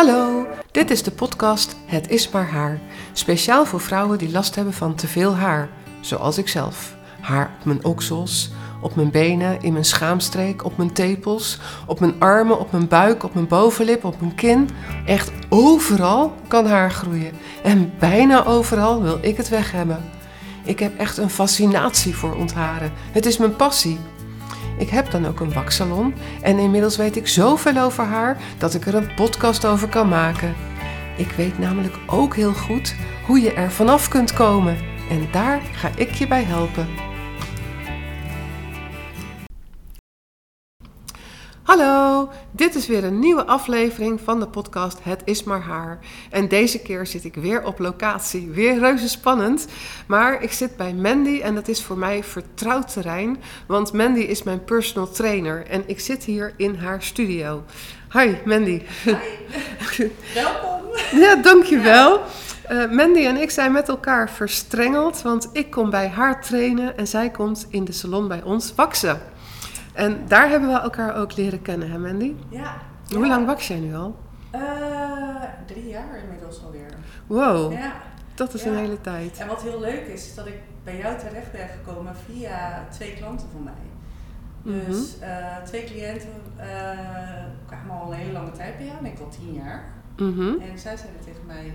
Hallo, dit is de podcast Het is maar haar. Speciaal voor vrouwen die last hebben van te veel haar, zoals ik zelf. Haar op mijn oksels, op mijn benen, in mijn schaamstreek, op mijn tepels, op mijn armen, op mijn buik, op mijn bovenlip, op mijn kin. Echt overal kan haar groeien. En bijna overal wil ik het weg hebben. Ik heb echt een fascinatie voor ontharen. Het is mijn passie. Ik heb dan ook een waksalon en inmiddels weet ik zoveel over haar dat ik er een podcast over kan maken. Ik weet namelijk ook heel goed hoe je er vanaf kunt komen en daar ga ik je bij helpen. Hallo, dit is weer een nieuwe aflevering van de podcast Het is maar haar. En deze keer zit ik weer op locatie, weer reuze spannend. Maar ik zit bij Mandy en dat is voor mij vertrouwd terrein, want Mandy is mijn personal trainer en ik zit hier in haar studio. Hi Mandy. Hi, welkom. Ja, dankjewel. Uh, Mandy en ik zijn met elkaar verstrengeld, want ik kom bij haar trainen en zij komt in de salon bij ons waksen. En daar hebben we elkaar ook leren kennen, hè Mandy? Ja. Hoe lang wax jij nu al? Uh, drie jaar inmiddels alweer. Wow, ja. dat is een hele tijd. En wat heel leuk is, is dat ik bij jou terecht ben gekomen via twee klanten van mij. Dus uh, twee cliënten uh, kwamen al een hele lange tijd bij jou, ik al tien jaar. Mm -hmm. En zij zeiden tegen mij,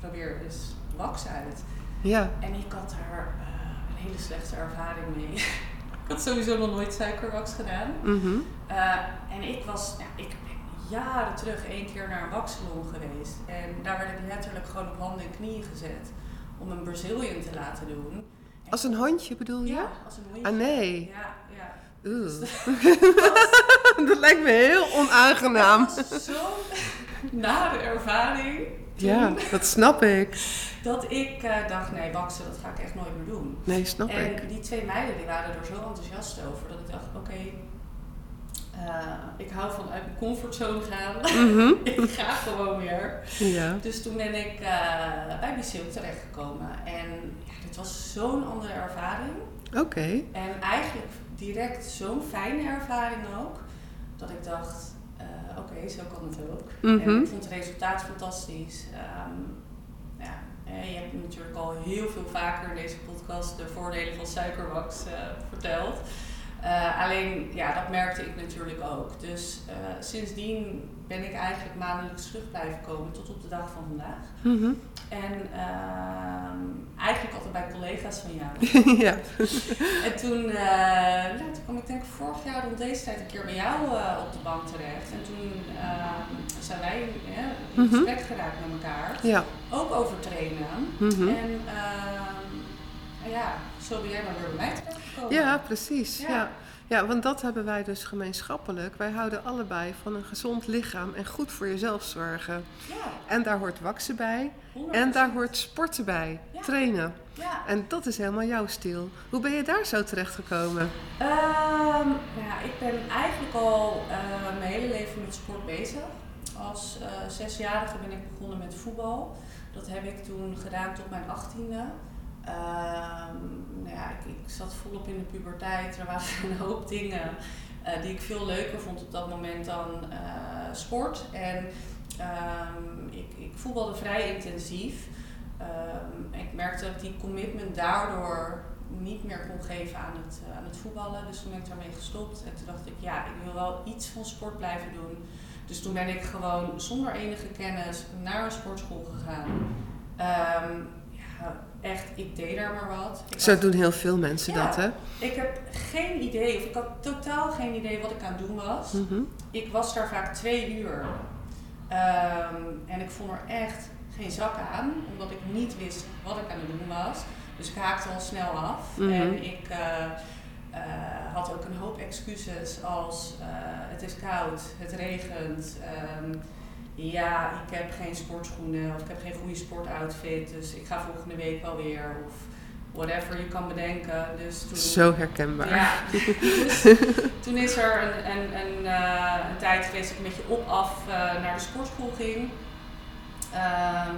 probeer eens wax uit. Ja. En ik had daar een hele slechte ervaring mee. Ik had sowieso nog nooit suikerwax gedaan. Mm en ik was, ja, ik ben jaren terug één keer naar een waxsalon geweest. En daar werd ik letterlijk gewoon op handen en knieën gezet om een Brazilian te laten doen. Als een hondje bedoel je? Ja, als een hondje. Ah nee. Ja, ja. Oeh. Dus dat lijkt me heel onaangenaam. Dat zo'n nare ervaring. Ja, dat snap ik. Dat ik uh, dacht, nee, waksen, dat ga ik echt nooit meer doen. Nee, snap en ik. En die twee meiden die waren er zo enthousiast over dat ik dacht, oké, okay, uh, ik hou van uit mijn comfortzone gaan. Mm -hmm. ik ga gewoon weer. Ja. Dus toen ben ik uh, bij Bisil terechtgekomen. En ja, dit was zo'n andere ervaring. Oké. Okay. En eigenlijk direct zo'n fijne ervaring ook. Dat ik dacht, oké, okay, zo kan het ook. Mm -hmm. En ik vond het resultaat fantastisch. Um, ja, je hebt natuurlijk al heel veel vaker in deze podcast de voordelen van suikerwax uh, verteld. Uh, alleen, ja, dat merkte ik natuurlijk ook. Dus uh, sindsdien ben ik eigenlijk maandelijks terug blijven komen tot op de dag van vandaag. Mm -hmm. En uh, eigenlijk altijd bij collega's van jou. ja. En toen, ja, toen kwam ik denk vorig jaar rond deze tijd een keer bij jou op de bank terecht. En toen ehm, zijn wij in gesprek mm -hmm. geraakt met elkaar. Ja. Ook over trainen. Mm -hmm. En ja, zo ben jij weer bij mij terechtgekomen. Ja, precies. Ja. ja. Ja, want dat hebben wij dus gemeenschappelijk. Wij houden allebei van een gezond lichaam en goed voor jezelf zorgen. Ja. En daar hoort waksen bij. 100%. En daar hoort sporten bij. Ja. Trainen. Ja. En dat is helemaal jouw stil. Hoe ben je daar zo terecht gekomen? Um, ja, ik ben eigenlijk al uh, mijn hele leven met sport bezig. Als uh, zesjarige ben ik begonnen met voetbal. Dat heb ik toen gedaan tot mijn achttiende. Um, nou ja, ik, zat volop in de puberteit. Er waren een hoop dingen uh, die ik veel leuker vond op dat moment dan uh, sport. En um, ik, ik voetbalde vrij intensief. Um, ik merkte dat ik die commitment daardoor niet meer kon geven aan het, uh, aan het voetballen. Dus toen ben ik daarmee gestopt. En toen dacht ik, ja, ik wil wel iets van sport blijven doen. Dus toen ben ik gewoon zonder enige kennis naar een sportschool gegaan. Echt, ik deed daar maar wat. Ik Zo had, doen heel veel mensen ja, dat, hè? Ik heb geen idee, of ik had totaal geen idee wat ik aan het doen was. Mm -hmm. Ik was daar vaak twee uur. Um, en ik vond er echt geen zak aan, omdat ik niet wist wat ik aan het doen was. Dus ik haakte al snel af. Mhm. Mm -hmm. En ik uh, uh, had ook een hoop excuses als uh, het is koud, het regent. Um, ja, ik heb geen sportschoenen of ik heb geen goede sportoutfit, dus ik ga volgende week wel weer. Of whatever je kan bedenken. Dus toen, Zo herkenbaar. Ja, dus toen is er een, een, een, uh, een tijd geweest dat ik een beetje op-af uh, naar de sportschool ging. Um,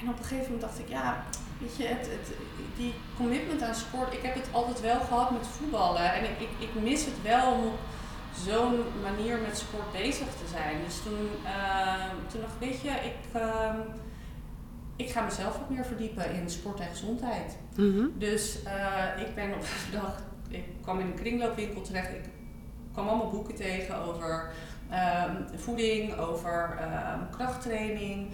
en op een gegeven moment dacht ik, ja, weet je, het, het, die commitment aan sport, ik heb het altijd wel gehad met voetballen. En ik, ik, ik mis het wel om zo'n manier met sport bezig te zijn. Dus toen, ehm, toen dacht ik, weet je, ik, ehm, ik ga mezelf wat meer verdiepen in sport en gezondheid. Mhm. Dus eh, ik ben op een dag, ik kwam in een kringloopwinkel terecht. Ik kwam allemaal boeken tegen over ehm, voeding, over krachttraining.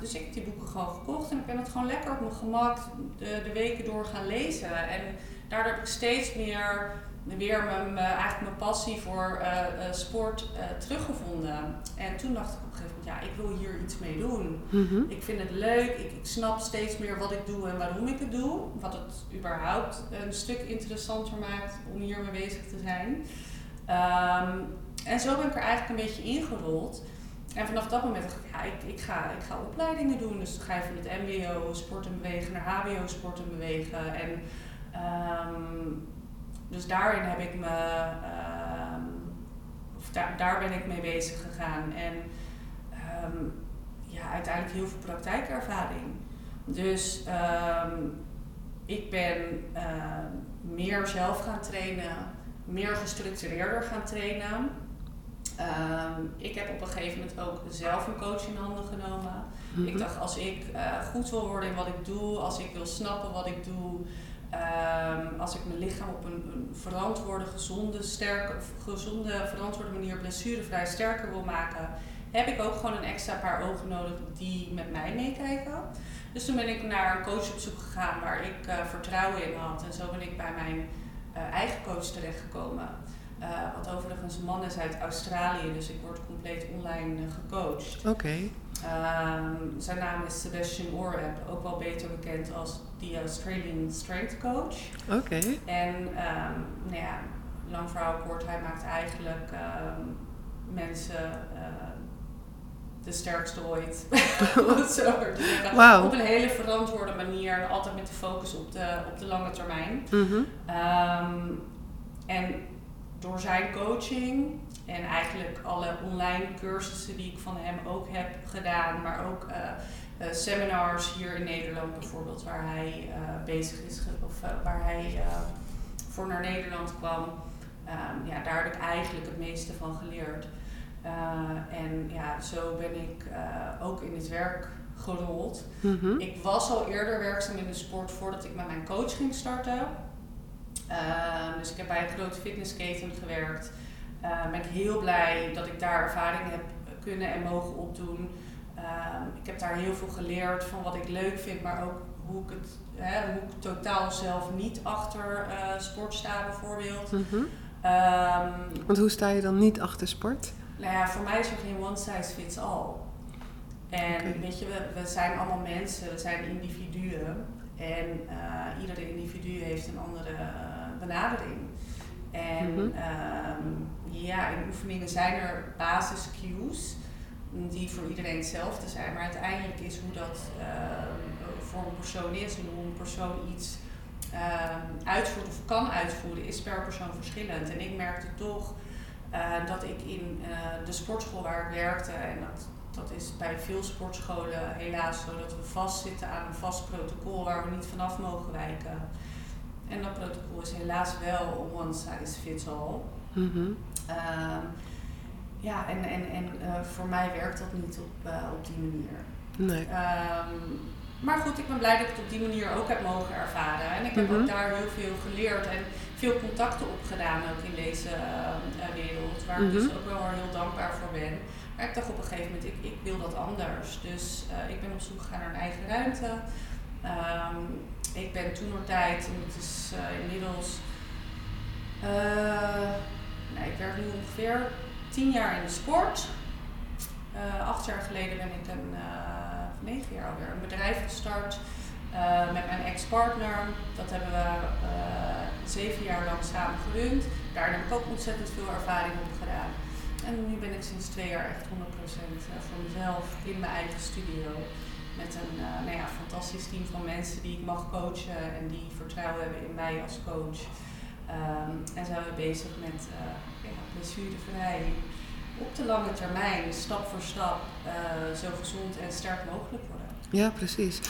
Dus ik heb die boeken gewoon gekocht en ik ben het gewoon lekker op mijn gemak de, de weken door gaan lezen. En daardoor heb ik steeds meer weer mijn, mijn- eigenlijk mijn passie voor eh, eh, sport eh, teruggevonden. En toen dacht ik op een gegeven moment, ja, ik wil hier iets mee doen. Mhm. Ik vind het leuk, ik, ik snap steeds meer wat ik doe en waarom ik het doe. Wat het überhaupt een stuk interessanter maakt om hiermee bezig te zijn. Ehm, en zo ben ik er eigenlijk een beetje ingerold. En vanaf dat moment dacht ik, ja, ik, ik, ga, ik ga opleidingen doen. Dus dan ga je van het mbo sport en bewegen naar hbo sport en bewegen. En ehm, dus daarin heb ik me, ehm, of daar, daar ben ik mee bezig gegaan. En ehm, ja, uiteindelijk heel veel praktijkervaring. Dus ehm, ik ben meer zelf gaan trainen, meer gestructureerder gaan trainen. Ik heb op een gegeven moment ook zelf een coach in handen genomen. Mhm. Ik dacht, als ik eh, goed wil worden in wat ik doe, als ik wil snappen wat ik doe, ehm, als ik mijn lichaam op een, verantwoorde, gezonde, sterke, gezonde, verantwoorde manier blessurevrij sterker wil maken, heb ik ook gewoon een extra paar ogen nodig die met mij meekijken. Dus toen ben ik naar een coach op zoek gegaan waar ik eh, vertrouwen in had. En zo ben ik bij mijn eh, eigen coach terechtgekomen. Eh wat overigens een man is uit Australië, dus ik word compleet online gecoacht. Oké. Ehm, zijn naam is Sebastian Oreb, ook wel beter bekend als de Australian Strength Coach. Oké. En ehm, nou ja, lang verhaal kort, hij maakt eigenlijk ehm, mensen de sterkste ooit. Wauw. Op een hele verantwoorde manier, altijd met de focus op de, op de lange termijn. Mhm. Ehm, en door zijn coaching en eigenlijk alle online cursussen die ik van hem ook heb gedaan, maar ook eh, eh, seminars hier in Nederland bijvoorbeeld, waar hij eh, bezig is, of waar hij voor naar Nederland kwam. Ehm, ja, daar heb ik eigenlijk het meeste van geleerd. En ja, zo ben ik ook in het werk gerold. Mhm. Ik was al eerder werkzaam in de sport voordat ik met mijn coach ging starten. Ehm, dus ik heb bij een grote fitnessketen gewerkt. Ehm, ben ik heel blij dat ik daar ervaring heb kunnen en mogen opdoen. Ehm, ik heb daar heel veel geleerd van wat ik leuk vind, maar ook hoe ik het hè, hoe ik totaal zelf niet achter eh, sport sta bijvoorbeeld. Mhm. Want hoe sta je dan niet achter sport? nou ja, voor mij is er geen one size fits all. En weet je, we, we zijn allemaal mensen, we zijn individuen. En eh iedere individu heeft een andere benadering. En Mhm. ehm, ja, in oefeningen zijn er basis cues die voor iedereen hetzelfde zijn. Maar uiteindelijk is hoe dat ehm, voor een persoon is en hoe een persoon iets ehm, uitvoert of kan uitvoeren, is per persoon verschillend. En ik merkte toch eh, dat ik in eh, de sportschool waar ik werkte, en dat, dat is bij veel sportscholen helaas zo, dat we vastzitten aan een vast protocol waar we niet vanaf mogen wijken. En dat protocol is helaas wel one size fits all. Mhm. Ehm, ja, en, en, en eh, voor mij werkt dat niet op, eh, op die manier. Nee. Ehm, maar goed, ik ben blij dat ik het op die manier ook heb mogen ervaren. En ik heb Mhm. ook daar heel veel geleerd en veel contacten opgedaan ook in deze eh, wereld. Waar ik dus Mhm. ook wel heel dankbaar voor ben. Maar ik dacht op een gegeven moment, ik, ik wil dat anders. Dus eh, ik ben op zoek gegaan naar een eigen ruimte. Ehm, ik ben toen nog tijd, en het is eh, inmiddels, nou, ik werk nu ongeveer tien jaar in de sport. Acht jaar geleden ben ik een, negen jaar alweer, een bedrijf gestart met mijn ex-partner. Dat hebben we zeven jaar lang samen gerund. Daar heb ik ook ontzettend veel ervaring op gedaan. En nu ben ik sinds twee jaar echt 100% voor mezelf in mijn eigen studio. Met een eh, nou ja, fantastisch team van mensen die ik mag coachen en die vertrouwen hebben in mij als coach. Ehm, en zijn we bezig met eh ja, op de lange termijn, stap voor stap, eh, zo gezond en sterk mogelijk worden. Ja, precies.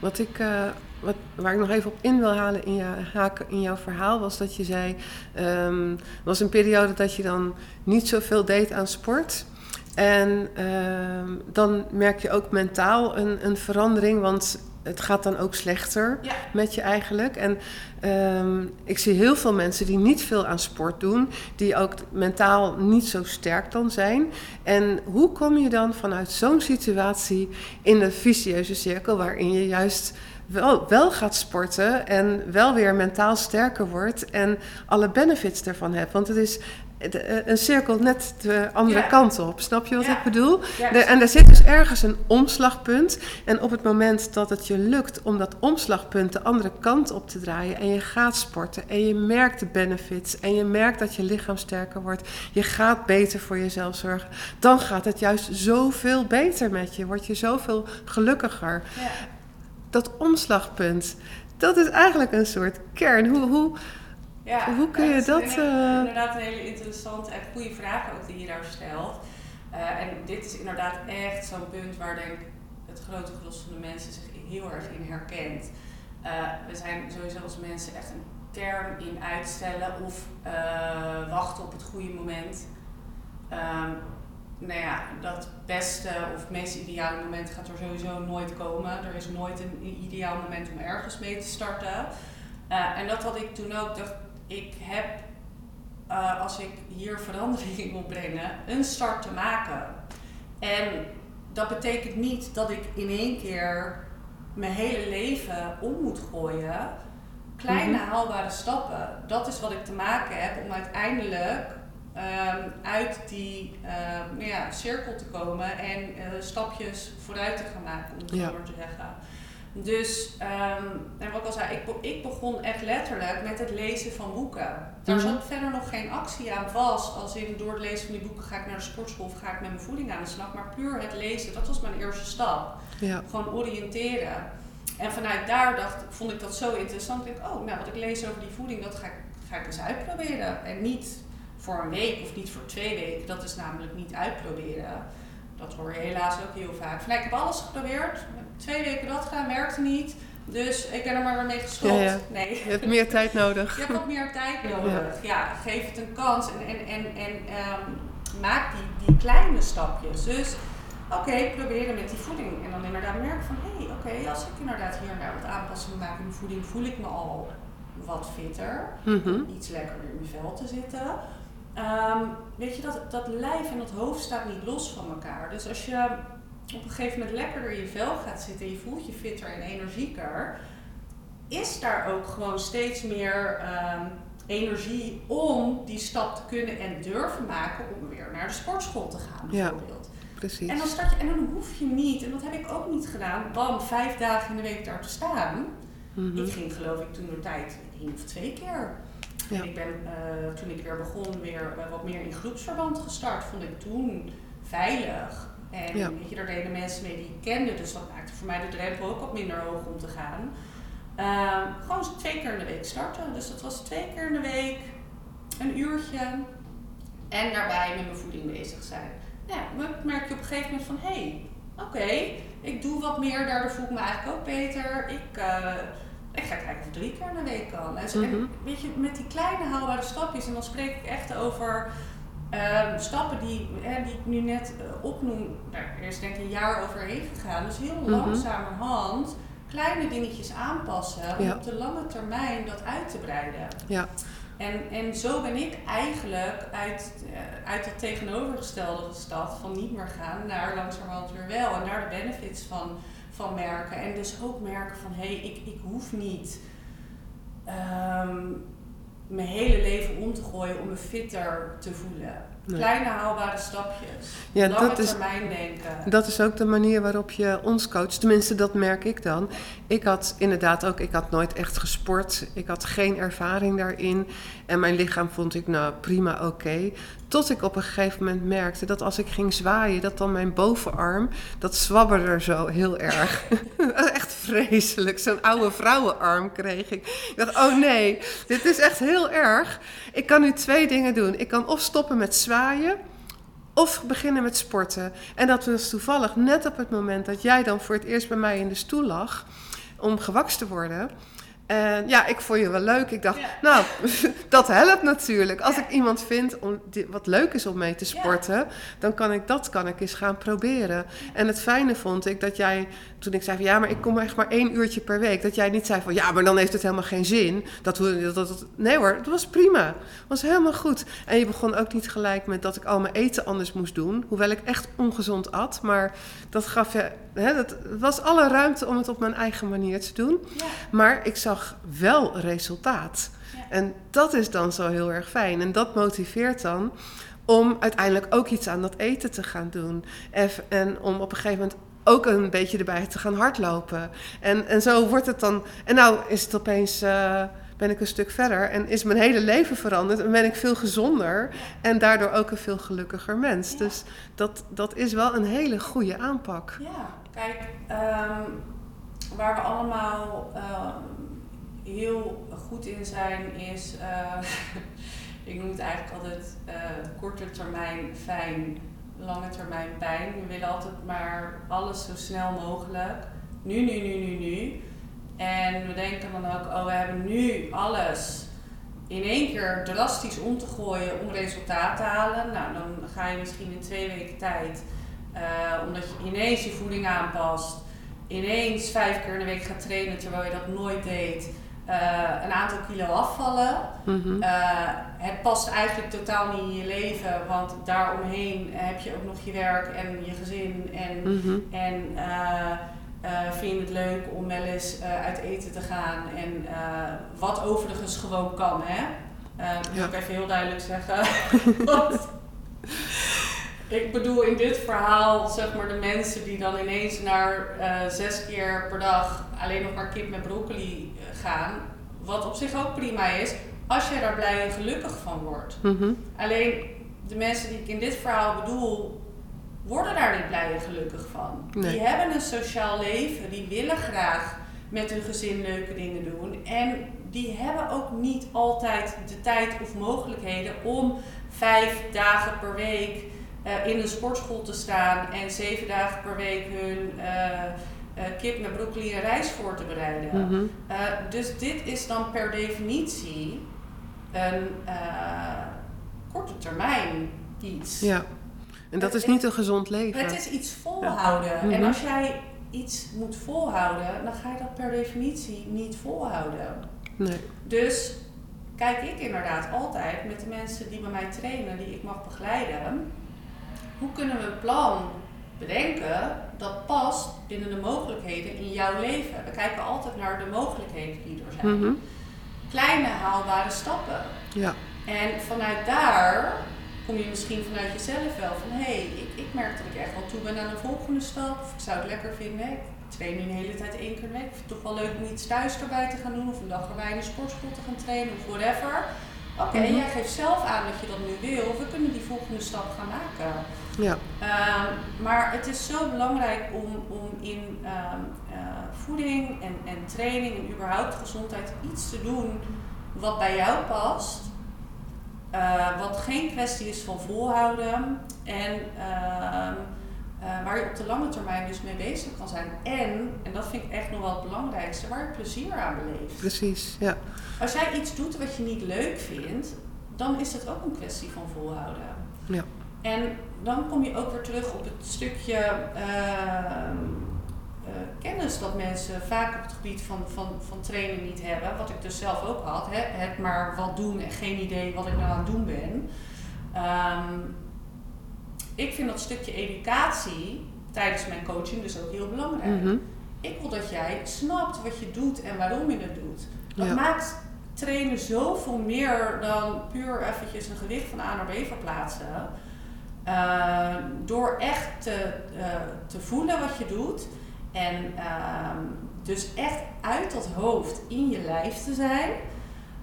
Wat ik, eh, wat, waar ik nog even op in wil halen in, haken in jouw verhaal, was dat je zei, um, was een periode dat je dan niet zoveel deed aan sport. En ehm, dan merk je ook mentaal een, een verandering, want het gaat dan ook slechter met je eigenlijk. En ehm, ik zie heel veel mensen die niet veel aan sport doen, die ook mentaal niet zo sterk dan zijn. En hoe kom je dan vanuit zo'n situatie in de vicieuze cirkel waarin je juist wel, wel gaat sporten en wel weer mentaal sterker wordt en alle benefits ervan hebt? Want het is een cirkel net de andere kant op. Snap je wat ik bedoel? en er zit dus ergens een omslagpunt. En op het moment dat het je lukt om dat omslagpunt de andere kant op te draaien. en je gaat sporten en je merkt de benefits. en je merkt dat je lichaam sterker wordt. je gaat beter voor jezelf zorgen. dan gaat het juist zoveel beter met je. Word je zoveel gelukkiger. Dat omslagpunt, dat is eigenlijk een soort kern. Hoe. hoe ja, Hoe kun je dat... Is uh... inderdaad een hele interessante en goede vraag ook die je daar stelt. Uh, en dit is inderdaad echt zo'n punt waar denk ik het grote gros van de mensen zich heel erg in herkent. Uh, we zijn sowieso als mensen echt een term in uitstellen of wachten op het goede moment. Um, nou ja, dat beste of meest ideale moment gaat er sowieso nooit komen. Er is nooit een ideaal moment om ergens mee te starten. en dat had ik toen ook. Dacht, ik heb, uh, als ik hier verandering in wil brengen, een start te maken. En dat betekent niet dat ik in één keer mijn hele leven om moet gooien. Kleine mhm. haalbare stappen, dat is wat ik te maken heb om uiteindelijk um, uit die um, nou ja, cirkel te komen en uh, stapjes vooruit te gaan maken, om het zo maar te zeggen. Dus, um, en wat ik al zei, ik, ik, begon echt letterlijk met het lezen van boeken. Daar mhm. zat verder nog geen actie aan vast. Als in door het lezen van die boeken ga ik naar de sportschool of ga ik met mijn voeding aan de slag. Maar puur het lezen, dat was mijn eerste stap. Ja. Gewoon oriënteren. En vanuit daar dacht, vond ik dat zo interessant. Ik oh, nou wat ik lees over die voeding, dat ga ik, ga ik eens uitproberen. En niet voor een week of niet voor twee weken. Dat is namelijk niet uitproberen. Dat hoor je helaas ook heel vaak. Van, ik heb alles geprobeerd, twee weken dat gaan, werkte niet. Dus ik ben er maar weer mee gestopt. Nee. Je hebt meer tijd nodig. Je hebt wat meer tijd nodig. Ja, geef het een kans en, en, en, en um, maak die, die kleine stapjes. Dus oké, okay, proberen met die voeding. En dan inderdaad merken van hé, hey, oké, als ik inderdaad hier naar wat aanpassingen maak in de voeding, voel ik me al wat fitter. Mm Iets lekkerder in mijn vel te zitten. Um, weet je, dat, dat lijf en dat hoofd staat niet los van elkaar. Dus als je op een gegeven moment lekkerder in je vel gaat zitten en je voelt je fitter en energieker, is daar ook gewoon steeds meer um, energie om die stap te kunnen en durven maken om weer naar de sportschool te gaan, bijvoorbeeld. Ja, precies. En dan, start je, en dan hoef je niet, en dat heb ik ook niet gedaan, dan vijf dagen in de week daar te staan. Mm Ik ging geloof ik toen de tijd één of twee keer. Ja. ik ben uh, toen ik weer begon, weer uh, wat meer in groepsverband gestart. Vond ik toen veilig. En ja. weet je, daar deden mensen mee die ik kende. Dus dat maakte voor mij de drempel ook wat minder hoog om te gaan. Uh, gewoon twee keer in de week starten. Dus dat was twee keer in de week, een uurtje. En daarbij met mijn voeding bezig zijn. Ja, dan merk je op een gegeven moment van, hé, hey, oké, ik doe wat meer, daardoor voel ik me eigenlijk ook beter. Ik uh, ik ga kijken of drie keer in de week kan. En, mm weet je, met die kleine haalbare stapjes, en dan spreek ik echt over uh, stappen die, hè, die ik nu net uh, opnoem. Daar is denk ik een jaar overheen gegaan. Dus heel mm langzamerhand kleine dingetjes aanpassen om op de lange termijn dat uit te breiden. Ja. En, en zo ben ik eigenlijk uit, uh, uit dat tegenovergestelde gestapt van niet meer gaan naar langzamerhand weer wel. En naar de benefits van van merken. En dus ook merken van hé, hey, ik, ik hoef niet um, mijn hele leven om te gooien om me fitter te voelen. Kleine haalbare stapjes. Ja, Lange dat is, termijn denken. Dat is ook de manier waarop je ons coacht. Tenminste, dat merk ik dan. Ik had inderdaad ook, ik had nooit echt gesport. Ik had geen ervaring daarin. En mijn lichaam vond ik nou prima oké. Tot ik op een gegeven moment merkte dat als ik ging zwaaien, dat dan mijn bovenarm, dat zwabberde zo heel erg. echt vreselijk. Zo'n oude vrouwenarm kreeg ik. Ik dacht, oh nee, dit is echt heel erg. Ik kan nu twee dingen doen. Ik kan of stoppen met zwaaien. Of beginnen met sporten. En dat was toevallig net op het moment dat jij dan voor het eerst bij mij in de stoel lag. om gewakst te worden. En ja, ik vond je wel leuk. Ik dacht, Ja. nou, dat helpt natuurlijk. Als Ja. ik iemand vind om, die- wat leuk is om mee te sporten, dan kan ik dat kan ik eens gaan proberen. En het fijne vond ik dat jij, toen ik zei van ja, maar ik kom echt maar één uurtje per week, dat jij niet zei van ja, maar dan heeft het helemaal geen zin. Dat, dat, dat, nee hoor, het was prima. Het was helemaal goed. En je begon ook niet gelijk met dat ik al mijn eten anders moest doen. Hoewel ik echt ongezond at. Maar dat gaf je, hè, dat het was alle ruimte om het op mijn eigen manier te doen. Maar ik zag wel resultaat. Ja. En dat is dan zo heel erg fijn. En dat motiveert dan om uiteindelijk ook iets aan dat eten te gaan doen. En, om op een gegeven moment ook een beetje erbij te gaan hardlopen. En, en zo wordt het dan. En nou is het opeens. eh, ben ik een stuk verder en is mijn hele leven veranderd en ben ik veel gezonder en daardoor ook een veel gelukkiger mens. Ja. Dus dat, dat is wel een hele goede aanpak. Ja, kijk, ehm, waar we allemaal ehm, heel goed in zijn is, eh, ik noem het eigenlijk altijd eh, korte termijn fijn, lange termijn pijn. We willen altijd maar alles zo snel mogelijk. Nu, nu, nu, nu, nu. En we denken dan ook, oh we hebben nu alles in één keer drastisch om te gooien om resultaat te halen. Nou, dan ga je misschien in twee weken tijd eh, omdat je ineens je voeding aanpast, ineens vijf keer in de week gaat trainen terwijl je dat nooit deed, een aantal kilo afvallen. Mhm. Eh, het past eigenlijk totaal niet in je leven, want daaromheen heb je ook nog je werk en je gezin en, Mhm. en eh, eh, vind je het leuk om wel eens eh, uit eten te gaan en eh, wat overigens gewoon kan, hè? Eh, dat Ja. moet ik even heel duidelijk zeggen. Want ik bedoel in dit verhaal, zeg maar, de mensen die dan ineens naar eh, zes keer per dag alleen nog maar kip met broccoli eh, gaan. Wat op zich ook prima is, als je daar blij en gelukkig van wordt. Mhm. Alleen de mensen die ik in dit verhaal bedoel, worden daar niet blij en gelukkig van. Nee. Die hebben een sociaal leven, die willen graag met hun gezin leuke dingen doen. En die hebben ook niet altijd de tijd of mogelijkheden om vijf dagen per week eh, in een sportschool te staan en zeven dagen per week hun eh, eh, kip met broccoli en rijst voor te bereiden. Mhm. Dus dit is dan per definitie een korte termijn iets. Ja. En dat is niet een gezond leven. Het is iets volhouden. Mhm. En als jij iets moet volhouden, dan ga je dat per definitie niet volhouden. Nee. Dus kijk ik inderdaad altijd met de mensen die bij mij trainen, die ik mag begeleiden, hoe kunnen we een plan bedenken dat past binnen de mogelijkheden in jouw leven? We kijken altijd naar de mogelijkheden die er zijn. Mhm. Kleine haalbare stappen. Ja. En vanuit daar kom je misschien vanuit jezelf wel van hé, hey, ik, ik merk dat ik echt wel toe ben aan een volgende stap. Of ik zou het lekker vinden. Ik train nu de hele tijd één keer de week. Ik vind het toch wel leuk om iets thuis erbij te gaan doen. Of een dag erbij in de sportschool te gaan trainen of whatever. Oké, jij geeft zelf aan dat je dat nu wil. We kunnen die volgende stap gaan maken. Ja. Ehm, maar het is zo belangrijk om, om in ehm, eh, voeding en, en training en überhaupt gezondheid iets te doen wat bij jou past. Eh, wat geen kwestie is van volhouden. En ehm, eh, waar je op de lange termijn dus mee bezig kan zijn. En, en dat vind ik echt nog wel het belangrijkste, waar je plezier aan beleeft. Precies. Ja. Als jij iets doet wat je niet leuk vindt, dan is het ook een kwestie van volhouden. Ja. En dan kom je ook weer terug op het stukje ehm, eh, kennis dat mensen vaak op het gebied van, van, van training niet hebben. Wat ik dus zelf ook had. Hè? Het maar wat doen en geen idee wat ik nou aan het doen ben. Ehm, ik vind dat stukje educatie tijdens mijn coaching dus ook heel belangrijk. Mhm. Ik wil dat jij snapt wat je doet en waarom je het doet. Dat Ja. maakt trainen zoveel meer dan puur eventjes een gewicht van A naar B verplaatsen. Eh, door echt te, eh, te voelen wat je doet en ehm, dus echt uit dat hoofd in je lijf te zijn,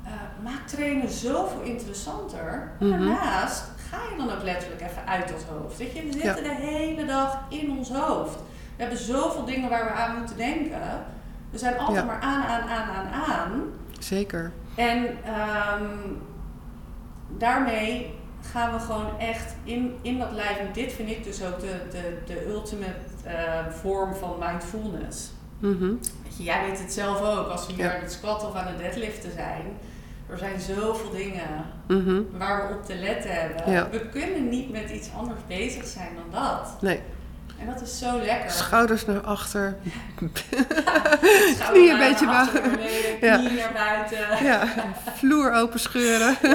eh, maakt trainen zoveel interessanter. Mhm. Daarnaast ga je dan ook letterlijk even uit dat hoofd. Weet je, we zitten de hele dag in ons hoofd. We hebben zoveel dingen waar we aan moeten denken. We zijn altijd Ja. maar aan, aan, aan, aan, aan. Zeker. En ehm, daarmee gaan we gewoon echt in, in dat lijf. En dit vind ik dus ook de, de, de ultimate eh, vorm van mindfulness. Mhm. Jij weet het zelf ook, als we hier Ja. aan het squatten of aan het deadliften zijn. Er zijn zoveel dingen Mhm. waar we op te letten hebben. Ja. We kunnen niet met iets anders bezig zijn dan dat. Nee, En dat is zo lekker. schouders naar achter. Knieën een naar beetje beneden, Ja. knieën naar buiten. Ja, vloer open scheuren. Ja,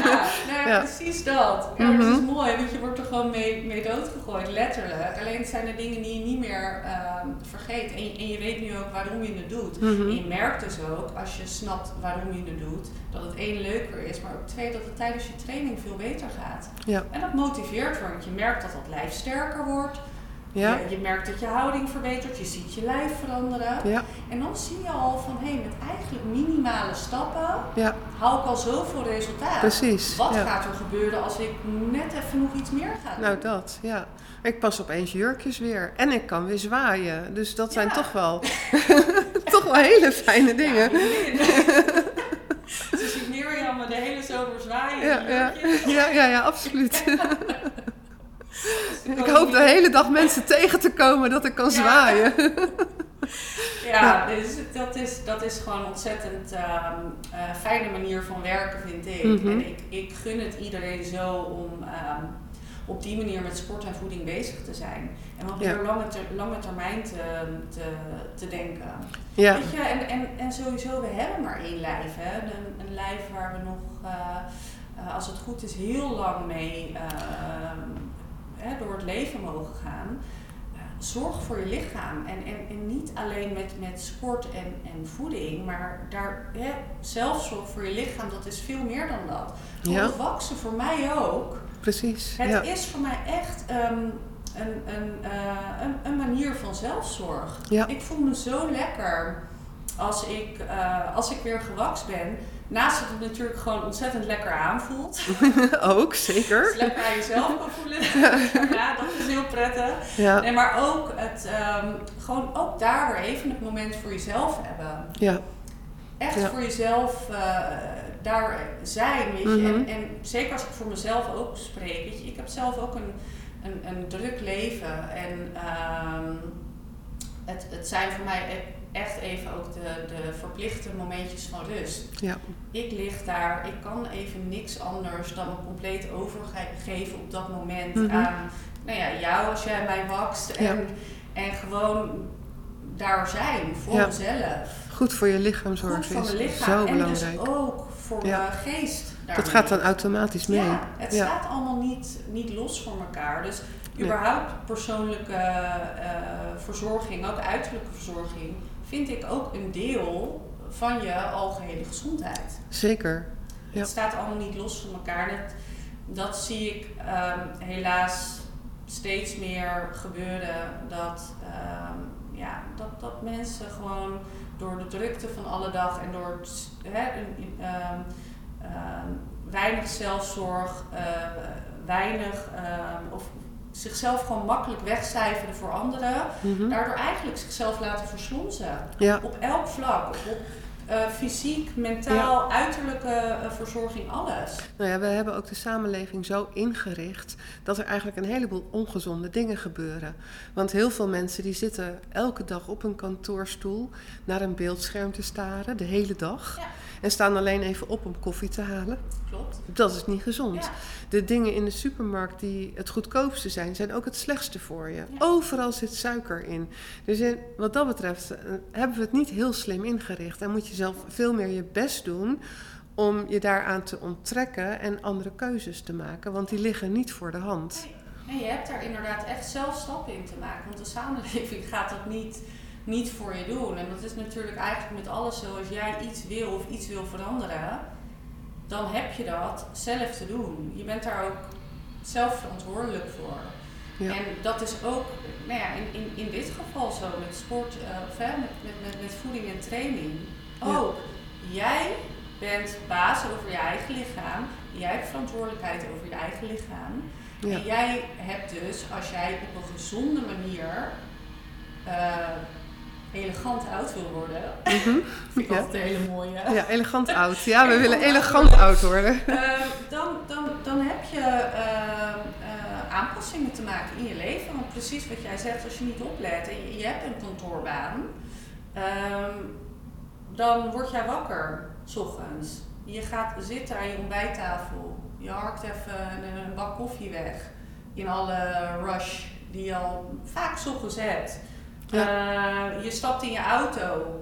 nou, Ja. precies dat. Ja, dat is Mhm. mooi, want je wordt er gewoon mee, mee doodgegooid, letterlijk. Alleen het zijn de dingen die je niet meer ehm, vergeet. En je, en je weet nu ook waarom je het doet. Mhm. En je merkt dus ook, als je snapt waarom je het doet, dat het één leuker is, maar ook twee, dat het tijdens je training veel beter gaat. Ja. En dat motiveert, want je merkt dat dat lijf sterker wordt. Ja, Je, je merkt dat je houding verbetert, je ziet je lijf veranderen. ja, En dan zie je al van, hé, met eigenlijk minimale stappen ja, haal ik al zoveel resultaat. precies. Wat gaat er gebeuren als ik net even nog iets meer ga doen? Nou, dat, ja. Ik pas opeens jurkjes weer. En ik kan weer zwaaien. Dus dat zijn toch wel, toch wel hele fijne dingen. Ze ziet Mirjam me de hele zomer zwaaien. Ja, ja, ja, absoluut. Ik hoop de hele dag mensen tegen te komen dat ik kan Ja. zwaaien. Ja, dus dat, is, dat is gewoon een ontzettend ehm, eh, fijne manier van werken, vind ik. Mhm. En ik, ik gun het iedereen zo om ehm, op die manier met sport en voeding bezig te zijn. En wat Ja. lange, ter- lange termijn te, te, te denken. Ja, Weet je, en, en, en sowieso, we hebben maar één lijf. Hè? Een, een lijf waar we nog, eh, eh, als het goed is, heel lang mee eh, hè, door het leven mogen gaan. Eh, zorg voor je lichaam. En, en, en niet alleen met, met sport en, en voeding, maar daar, hè, zelfzorg voor je lichaam, dat is veel meer dan dat. Ja. Waksen voor mij ook. precies. Het Ja. is voor mij echt ehm, een, een, eh, een, een manier van zelfzorg. Ja. Ik voel me zo lekker als ik, eh, als ik weer gewakst ben. Naast dat het natuurlijk gewoon ontzettend lekker aanvoelt. Ook, zeker. lekker aan jezelf kan voelen. ja, dat is heel prettig. Ja, Nee, maar ook het, ehm, gewoon ook daar weer even het moment voor jezelf hebben. ja, Echt Ja. voor jezelf eh, daar zijn, weet je. Mhm. en, en zeker als ik voor mezelf ook spreek, weet je. Ik heb zelf ook een, een, een druk leven. En ehm, het, het zijn voor mij echt even ook de, de verplichte momentjes van rust. ja, Ik lig daar, ik kan even niks anders dan me compleet overgeven op dat moment Mhm. aan nou ja, jou als jij mij wakst. En, Ja. en gewoon daar zijn voor Ja. mezelf. goed voor je lichaam zorgen Goed voor is mijn lichaam zo en belangrijk. dus ook voor Ja. mijn geest. Dat gaat dan automatisch mee. Ja, het staat allemaal niet, niet los voor elkaar. Dus überhaupt persoonlijke eh, verzorging, ook uiterlijke verzorging, vind ik ook een deel van je algehele gezondheid. Zeker. Ja. Het staat allemaal niet los van elkaar. Dat, dat zie ik ehm, helaas steeds meer gebeuren. Dat, ehm, ja, dat, dat mensen gewoon door de drukte van alle dag en door het, ehm, weinig zelfzorg, eh, weinig of zichzelf gewoon makkelijk wegcijferen voor anderen, Mhm. daardoor eigenlijk zichzelf laten verslonzen. Ja, Op elk vlak. Op eh, fysiek, mentaal, uiterlijke eh, verzorging, alles. nou ja, we hebben ook de samenleving zo ingericht dat er eigenlijk een heleboel ongezonde dingen gebeuren. Want heel veel mensen die zitten elke dag op een kantoorstoel naar een beeldscherm te staren, de hele dag. Ja. En staan alleen even op om koffie te halen. Klopt. Dat is niet gezond. Ja. De dingen in de supermarkt die het goedkoopste zijn, zijn ook het slechtste voor je. Ja. Overal zit suiker in. Dus in, wat dat betreft eh, hebben we het niet heel slim ingericht. En moet je zelf veel meer je best doen om je daaraan te onttrekken en andere keuzes te maken. Want die liggen niet voor de hand. En je hebt daar inderdaad echt zelf stappen in te maken. Want de samenleving gaat dat niet, niet voor je doen. En dat is natuurlijk eigenlijk met alles zo. Als jij iets wil of iets wil veranderen, dan heb je dat zelf te doen. Je bent daar ook zelf verantwoordelijk voor. Ja. En dat is ook, nou ja, in, in, in dit geval zo met sport, of hè, met, met, met, met voeding en training. Ja. Ook, jij bent baas over je eigen lichaam. Jij hebt verantwoordelijkheid over je eigen lichaam. Ja. En jij hebt dus, als jij op een gezonde manier eh, elegant oud wil worden, Mhm. vind ik Ja. altijd een hele mooie. ja, elegant oud. Ja, we willen elegant oud worden. Eh, dan, dan, dan heb je eh, eh, aanpassingen te maken in je leven. Want precies wat jij zegt, als je niet oplet en je, je hebt een kantoorbaan, Ehm, dan word jij wakker, s ochtends. Je gaat zitten aan je ontbijttafel. Je harkt even een, een bak koffie weg. In alle rush die je al vaak 's ochtends hebt. Eh, je stapt in je auto.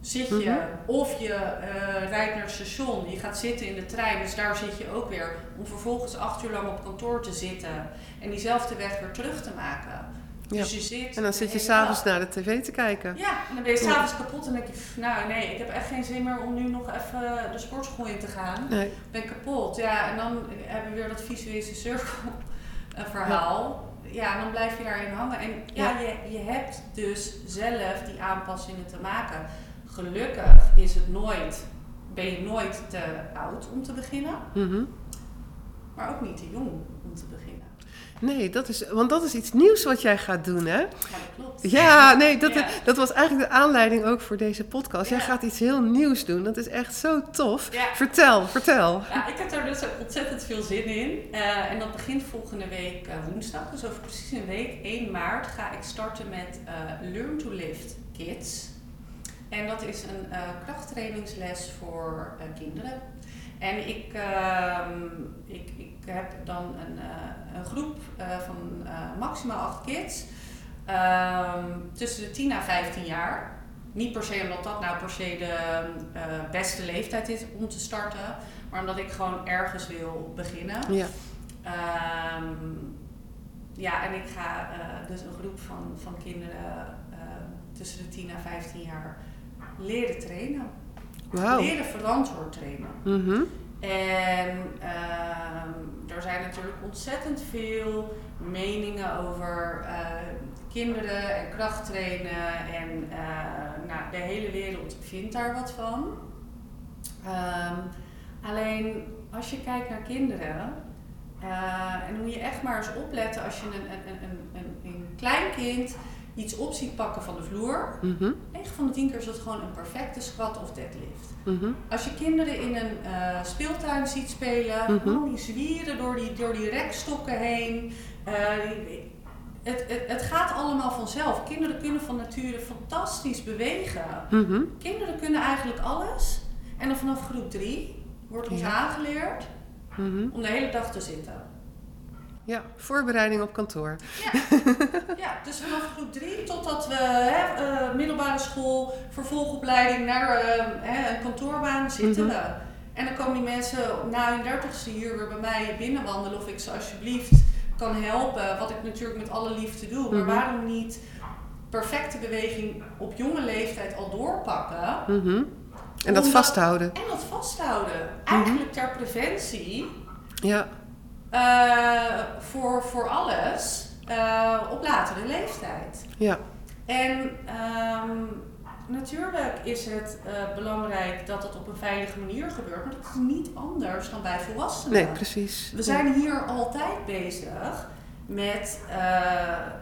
Zit je. Mhm. Of je eh, rijdt naar het station. Je gaat zitten in de trein. Dus daar zit je ook weer. Om vervolgens acht uur lang op kantoor te zitten. En diezelfde weg weer terug te maken. Ja. Dus je zit En dan zit je s'avonds naar de tv te kijken. Ja, en dan ben je s'avonds kapot en denk je, "Pff, nou nee, ik heb echt geen zin meer om nu nog even de sportschool in te gaan. Nee. Ik ben kapot. Ja, en dan hebben we weer dat visuele cirkel verhaal. Ja, en dan blijf je daarin hangen. En ja, Ja. Je, je hebt dus zelf die aanpassingen te maken. Gelukkig is het nooit, ben je nooit te oud om te beginnen, Mhm. maar ook niet te jong om te beginnen. Nee, dat is, want dat is iets nieuws wat jij gaat doen, hè? Ja, dat klopt. Ja, nee, dat, Ja. dat was eigenlijk de aanleiding ook voor deze podcast. Jij gaat iets heel nieuws doen. Dat is echt zo tof. Vertel, vertel. Ja, ik heb daar dus ook ontzettend veel zin in. Eh, en dat begint volgende week eh, woensdag. Dus over precies een week, 1 maart, ga ik starten met eh, Learn to Lift Kids. En dat is een krachttrainingsles voor kinderen. En ik, ehm, ik, ik heb dan een, eh, een groep eh, van eh, maximaal 8 kids. ehm, tussen de 10 en 15 jaar. Niet per se omdat dat nou per se de beste leeftijd is om te starten. Maar omdat ik gewoon ergens wil beginnen. Ja, Ehm, ja, en ik ga dus een groep van, van kinderen tussen de 10 en 15 jaar leren trainen. Wauw. Leren verantwoord trainen. Mhm. En ehm, er zijn natuurlijk ontzettend veel meningen over eh, kinderen en krachttrainen. En eh, nou, de hele wereld vindt daar wat van. Ehm, alleen als je kijkt naar kinderen, eh, en dan moet je echt maar eens opletten als je een, een, een, een, een, een klein kind iets op ziet pakken van de vloer. Mhm. 9 van de 10 keer is dat gewoon een perfecte squat of deadlift. Mhm. Als je kinderen in een eh, speeltuin ziet spelen, oh, die zwieren door die, door die rekstokken heen. Eh, het, het, het gaat allemaal vanzelf. Kinderen kunnen van nature fantastisch bewegen. Mhm. Kinderen kunnen eigenlijk alles. En dan vanaf groep 3 wordt ons Ja. aangeleerd Mhm. om de hele dag te zitten. Ja, voorbereiding op kantoor. Ja, dus vanaf groep 3 totdat we hè, eh, middelbare school, vervolgopleiding naar eh, hè, een kantoorbaan zitten Mhm. we. En dan komen die mensen na hun dertigste hier weer bij mij binnenwandelen of ik ze alsjeblieft kan helpen. Wat ik natuurlijk met alle liefde doe. Maar Mhm. waarom niet perfecte beweging op jonge leeftijd al doorpakken Mhm. En dat vasthouden. en dat vasthouden? Eigenlijk ter preventie Ja, voor, voor alles eh, op latere leeftijd. ja. En ehm, natuurlijk is het eh, belangrijk dat het op een veilige manier gebeurt, maar dat is niet anders dan bij volwassenen. Nee, precies. We zijn hier altijd bezig met eh,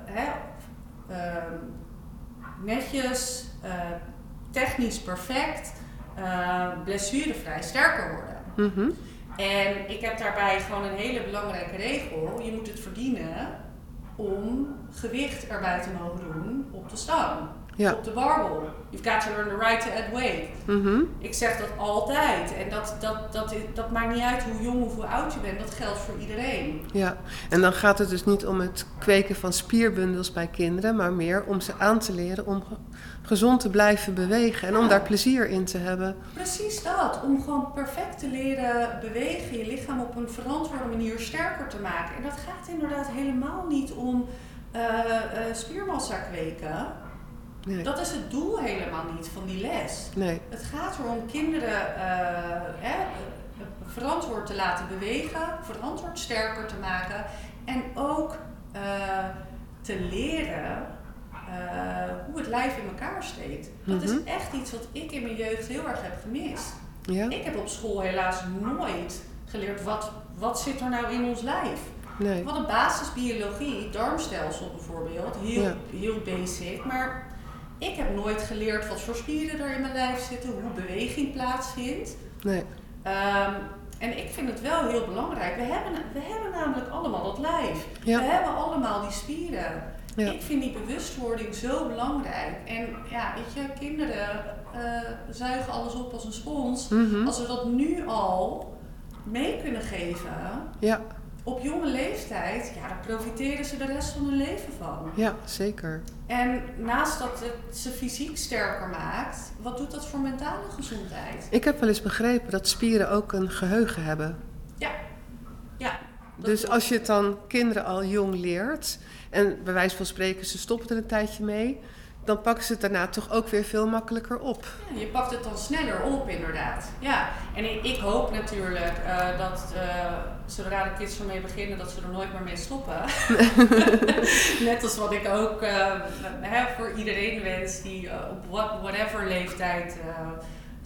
hè, ehm, netjes, eh, technisch perfect, eh, blessurevrij sterker worden. Mhm. En ik heb daarbij gewoon een hele belangrijke regel. Je moet het verdienen om gewicht erbij te mogen doen op de stang. Ja. Op de barbel. You've got to learn the right to add weight. Mhm. Ik zeg dat altijd. En dat, dat, dat, dat maakt niet uit hoe jong of hoe oud je bent. Dat geldt voor iedereen. Ja, en dan gaat het dus niet om het kweken van spierbundels bij kinderen, maar meer om ze aan te leren om ge- gezond te blijven bewegen en om daar plezier in te hebben. Precies dat. Om gewoon perfect te leren bewegen. Je lichaam op een verantwoorde manier sterker te maken. En dat gaat inderdaad helemaal niet om eh, eh, spiermassa kweken. Nee, Dat is het doel helemaal niet van die les. nee. Het gaat erom kinderen eh, hè, verantwoord te laten bewegen, verantwoord sterker te maken en ook eh, te leren eh, hoe het lijf in elkaar steekt. Dat is Mhm. echt iets wat ik in mijn jeugd heel erg heb gemist. Ja? Ik heb op school helaas nooit geleerd wat, wat zit er nou in ons lijf. Nee. We hadden basisbiologie, darmstelsel bijvoorbeeld, heel, Ja. heel basic. Maar ik heb nooit geleerd wat voor spieren er in mijn lijf zitten, hoe beweging plaatsvindt. Nee. Ehm, en ik vind het wel heel belangrijk. We hebben, we hebben namelijk allemaal dat lijf. Ja. We hebben allemaal die spieren. Ja. Ik vind die bewustwording zo belangrijk. En ja, weet je, kinderen eh, zuigen alles op als een spons. Mhm. Als we dat nu al mee kunnen geven, Ja, op jonge leeftijd, ja, dan profiteren ze de rest van hun leven van. ja, zeker. En naast dat het ze fysiek sterker maakt, wat doet dat voor mentale gezondheid? Ik heb wel eens begrepen dat spieren ook een geheugen hebben. Ja. dat Dus als je het dan kinderen al jong leert, en bij wijze van spreken ze stoppen er een tijdje mee, dan pakken ze het daarna toch ook weer veel makkelijker op. Ja, je pakt het dan sneller op, inderdaad. Ja, en ik, ik hoop natuurlijk eh, dat eh, zodra de kids ermee beginnen, dat ze er nooit meer mee stoppen. Net als wat ik ook eh, hè, voor iedereen wens die op what, whatever leeftijd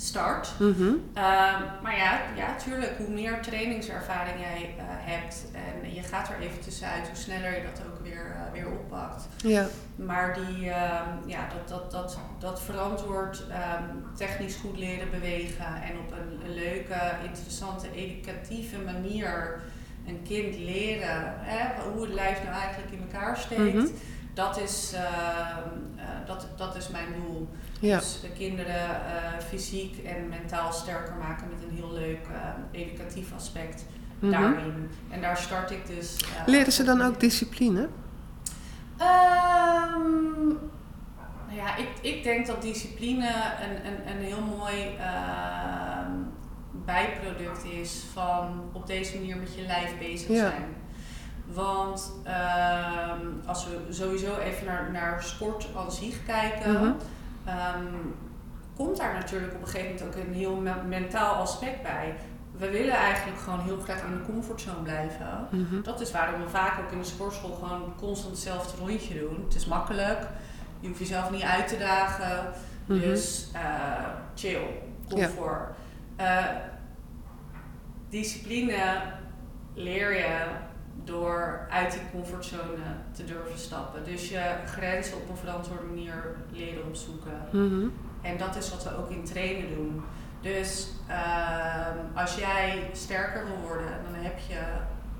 start. Mhm. Ehm, maar ja, ja, tuurlijk, hoe meer trainingservaring jij eh, hebt en je gaat er even tussenuit, hoe sneller je dat ook weer, eh, weer oppakt. Ja, Maar die, ehm, ja, dat, dat, dat, dat verantwoord ehm, technisch goed leren bewegen en op een, een leuke, interessante, educatieve manier een kind leren hè, hoe het lijf nou eigenlijk in elkaar steekt. Mhm. Dat, is, ehm, eh, dat, dat is mijn doel. ja. Dus de kinderen eh, fysiek en mentaal sterker maken met een heel leuk eh, educatief aspect Mhm. daarin. En daar start ik dus. Leren ze dan ook discipline? Nou ja, ik, ik denk dat discipline een, een, een heel mooi ehm, bijproduct is van op deze manier met je lijf bezig Ja. zijn. Want ehm, als we sowieso even naar, naar sport aan zich kijken, Mhm. ehm, komt daar natuurlijk op een gegeven moment ook een heel me- mentaal aspect bij. We willen eigenlijk gewoon heel graag in de comfortzone blijven. Mhm. Dat is waarom we vaak ook in de sportschool gewoon constant hetzelfde rondje doen. Het is makkelijk, je hoeft jezelf niet uit te dagen. Mhm. Dus eh, chill, comfort. Eh, discipline leer je door uit die comfortzone te durven stappen. Dus je grenzen op een verantwoorde manier leren opzoeken. Mhm. En dat is wat we ook in trainen doen. Dus ehm, als jij sterker wil worden, dan heb je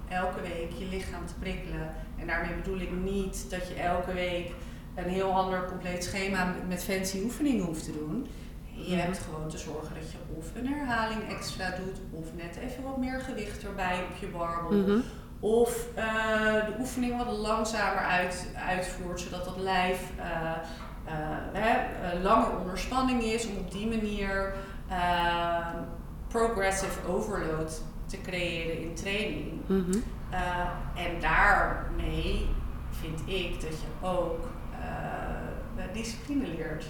elke week je lichaam te prikkelen. En daarmee bedoel ik niet dat je elke week een heel ander compleet schema met- fancy oefeningen hoeft te doen. Je Mhm. hebt gewoon te zorgen dat je of een herhaling extra doet, of net even wat meer gewicht erbij op je barbel. Of eh, de oefening wat langzamer uit, uitvoert, zodat dat lijf eh, eh, hè, langer onder spanning is, om op die manier progressive overload te creëren in training. Mhm. En daarmee vind ik dat je ook discipline leert.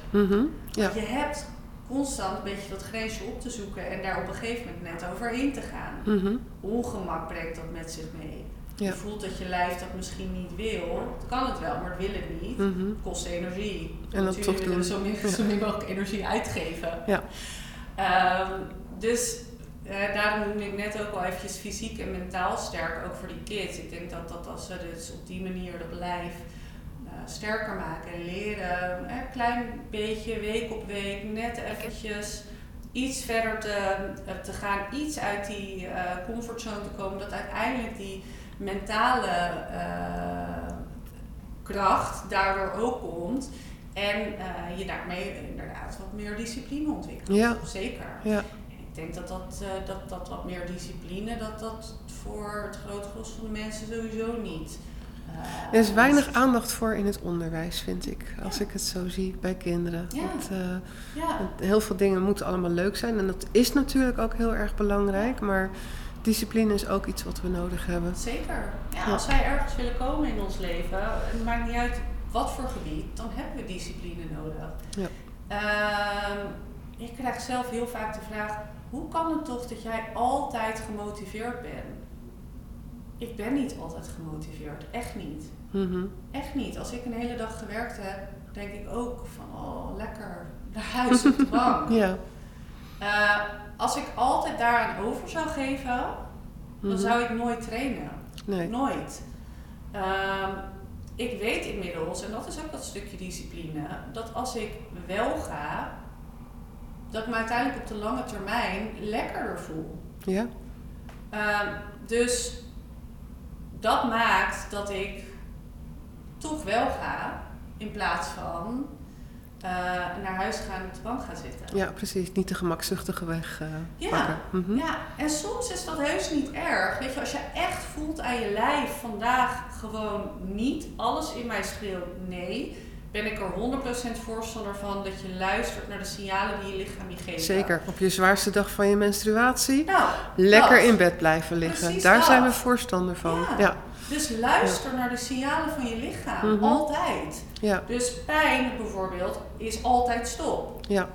Ja. Want je hebt constant een beetje dat grensje op te zoeken en daar op een gegeven moment net overheen te gaan Mhm. ongemak brengt dat met zich mee. Je voelt dat je lijf dat misschien niet wil. Het kan het wel, maar het wil het niet. Mhm. Kost energie. En dat Natuurlijk toch doen. zo min, zo min mogelijk energie uitgeven. Ja. Ehm, dus eh, daarom noemde ik net ook al eventjes fysiek en mentaal sterk, ook voor die kids. Ik denk dat, dat als ze dus op die manier dat lijf eh, sterker maken en leren, een klein beetje week op week, net eventjes iets verder te, eh, te gaan, iets uit die eh, comfortzone te komen, dat uiteindelijk die mentale eh, kracht daardoor ook komt. En eh, je daarmee inderdaad wat meer discipline ontwikkelt. Ja. Zeker. Ja. Ik denk dat dat, eh, dat dat wat meer discipline, dat dat voor het grote gros van de mensen sowieso niet. Er is weinig aandacht voor in het onderwijs, vind ik. Als ik het zo zie bij kinderen. Ja. Want, Ja, want heel veel dingen moeten allemaal leuk zijn. En dat is natuurlijk ook heel erg belangrijk. Maar discipline is ook iets wat we nodig hebben. zeker. Ja, als wij ergens willen komen in ons leven, het maakt niet uit wat voor gebied, dan hebben we discipline nodig. Ja. Ehm, ik krijg zelf heel vaak de vraag: hoe kan het toch dat jij altijd gemotiveerd bent? Ik ben niet altijd gemotiveerd, echt niet. Mhm. Echt niet. Als ik een hele dag gewerkt heb, denk ik ook van oh lekker naar huis op de bank. Ja. Eh, als ik altijd daaraan over zou geven, dan Mhm. zou ik nooit trainen. Nee. Nooit. Ehm, ik weet inmiddels, en dat is ook dat stukje discipline, dat als ik wel ga, dat ik me uiteindelijk op de lange termijn lekkerder voel. Ja. Ehm, dus dat maakt dat ik toch wel ga. In plaats van eh, naar huis gaan en op de bank gaan zitten. Ja, precies. Niet de gemakzuchtige weg eh Ja. pakken. Mhm. Ja, en soms is dat heus niet erg. Weet je, als je echt voelt aan je lijf vandaag gewoon niet alles in mij schreeuwt nee, ben ik er 100% voorstander van dat je luistert naar de signalen die je lichaam je geeft. Zeker. Op je zwaarste dag van je menstruatie. Nou, Lekker dat. in bed blijven liggen. Precies Daar dat. zijn we voorstander van. Ja. Ja. Dus luister naar de signalen van je lichaam, Mhm. altijd. Ja. Dus pijn bijvoorbeeld is altijd stop. Ja.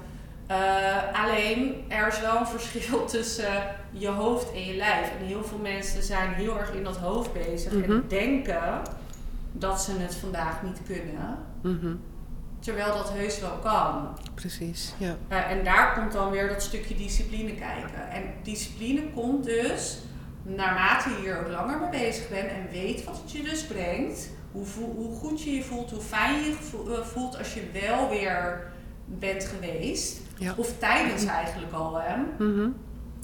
Eh, alleen er is wel een verschil tussen je hoofd en je lijf. En heel veel mensen zijn heel erg in dat hoofd bezig Mhm. en denken dat ze het vandaag niet kunnen. Mhm. Terwijl dat heus wel kan. Precies. Ja. Eh, en daar komt dan weer dat stukje discipline kijken. En discipline komt dus naarmate je hier ook langer mee bezig bent en weet wat het je dus brengt. Hoe, voel- hoe goed je je voelt, hoe fijn je je eh, voelt als je wel weer bent geweest. Ja. Of tijdens eigenlijk al. Hè. Mhm.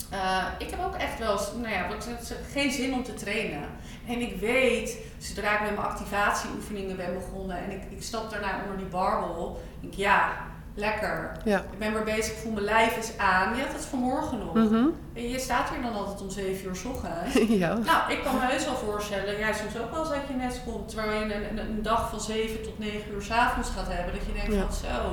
Eh, ik heb ook echt wel eens, nou ja, wat, geen zin om te trainen. En ik weet, zodra ik met mijn activatieoefeningen ben begonnen en ik, ik stap daarna onder die barbel, denk ik ja, lekker. Ja. Ik ben weer bezig, ik voel mijn lijf is aan. Je had het vanmorgen nog. Mhm. En je staat hier dan altijd om 7 uur s ochtends. ja. Nou, ik kan me heus wel voorstellen, jij soms ook wel eens dat je net komt, terwijl je een, een, een dag van 7 tot 9 uur s avonds gaat hebben, dat je denkt Ja. van zo,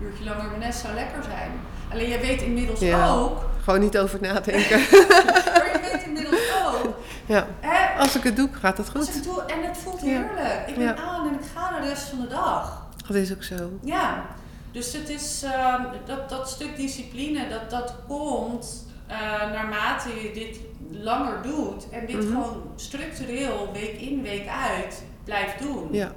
een uurtje langer mijn nest zou lekker zijn. Alleen jij weet inmiddels Ja. ook, Gewoon niet over nadenken. maar je weet inmiddels ook, ja. hè, Als ik het doe, gaat het als goed. ik doe, en het voelt heerlijk. Ik ben aan en ik ga de rest van de dag. Dat is ook zo. Ja, dus het is ehm, dat, dat stuk discipline, dat, dat komt eh, naarmate je dit langer doet en dit Mhm. gewoon structureel week in, week uit blijft doen. Ja.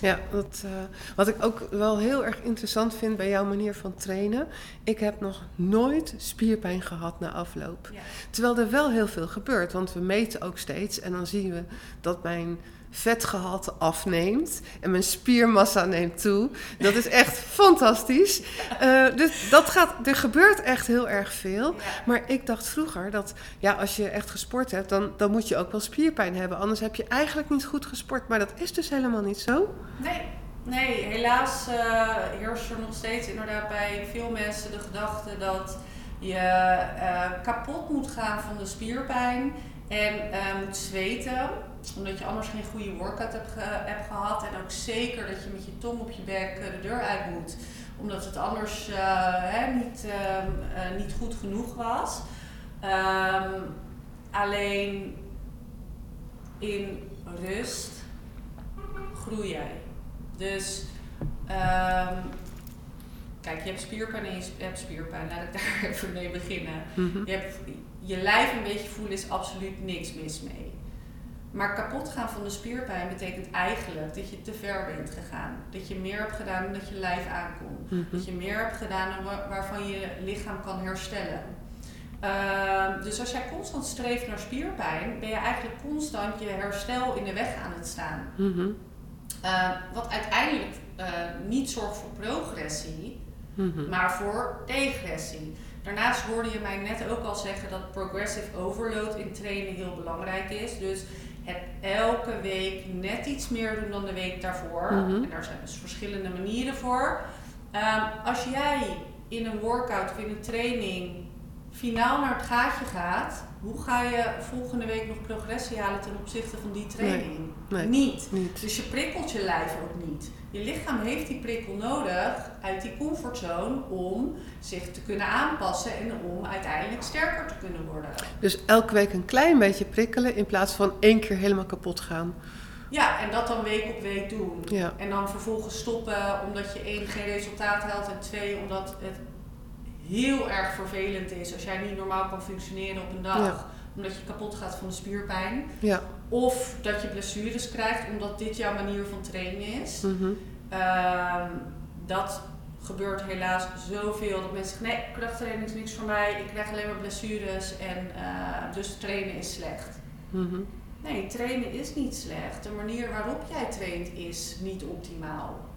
Ja, dat, eh, wat ik ook wel heel erg interessant vind bij jouw manier van trainen. Ik heb nog nooit spierpijn gehad na afloop. Ja. Terwijl er wel heel veel gebeurt, want we meten ook steeds en dan zien we dat mijn vetgehalte afneemt en mijn spiermassa neemt toe. Dat is echt fantastisch. Eh, dus dat gaat, er gebeurt echt heel erg veel. Maar ik dacht vroeger dat ja, als je echt gesport hebt, dan, dan moet je ook wel spierpijn hebben. Anders heb je eigenlijk niet goed gesport. Maar dat is dus helemaal niet zo. Nee, nee, helaas eh heerst er nog steeds inderdaad bij veel mensen de gedachte dat je eh, kapot moet gaan van de spierpijn en moet zweten. Omdat je anders geen goede workout hebt, ge- hebt gehad. En ook zeker dat je met je tong op je bek eh, de deur uit moet. Omdat het anders eh, hè, niet, ehm, eh, niet goed genoeg was. Ehm, alleen in rust groei jij. Dus, ehm, kijk, je hebt spierpijn en je hebt spierpijn. Laat ik daar even mee beginnen. Mhm. Je, hebt, je lijf een beetje voelen is absoluut niks mis mee. Maar kapot gaan van de spierpijn betekent eigenlijk dat je te ver bent gegaan. Dat je meer hebt gedaan dan dat je lijf aankomt. Mhm. Dat je meer hebt gedaan dan wa- waarvan je lichaam kan herstellen. Ehm, dus als jij constant streeft naar spierpijn, ben je eigenlijk constant je herstel in de weg aan het staan. Mhm. Ehm, wat uiteindelijk eh, niet zorgt voor progressie, Mhm. maar voor degressie. Daarnaast hoorde je mij net ook al zeggen dat progressive overload in trainen heel belangrijk is. Dus het elke week net iets meer doen dan de week daarvoor. Mhm. En daar zijn dus verschillende manieren voor. Ehm, als jij in een workout of in een training finaal naar het gaatje gaat, hoe ga je volgende week nog progressie halen ten opzichte van die training? Nee. Niet. Niet. Dus je prikkelt je lijf ook niet. Je lichaam heeft die prikkel nodig uit die comfortzone om zich te kunnen aanpassen en om uiteindelijk sterker te kunnen worden. Dus elke week een klein beetje prikkelen in plaats van één keer helemaal kapot gaan. Ja, en dat dan week op week doen. Ja. En dan vervolgens stoppen omdat je één geen resultaat haalt en twee omdat het heel erg vervelend is als jij niet normaal kan functioneren op een dag. Ja. Omdat je kapot gaat van de spierpijn. Ja. Of dat je blessures krijgt omdat dit jouw manier van trainen is. Mhm. Ehm, dat gebeurt helaas zoveel dat mensen zeggen: nee, krachttraining is niks voor mij, ik krijg alleen maar blessures en eh, dus trainen is slecht. Mhm. Nee, trainen is niet slecht. De manier waarop jij traint is niet optimaal.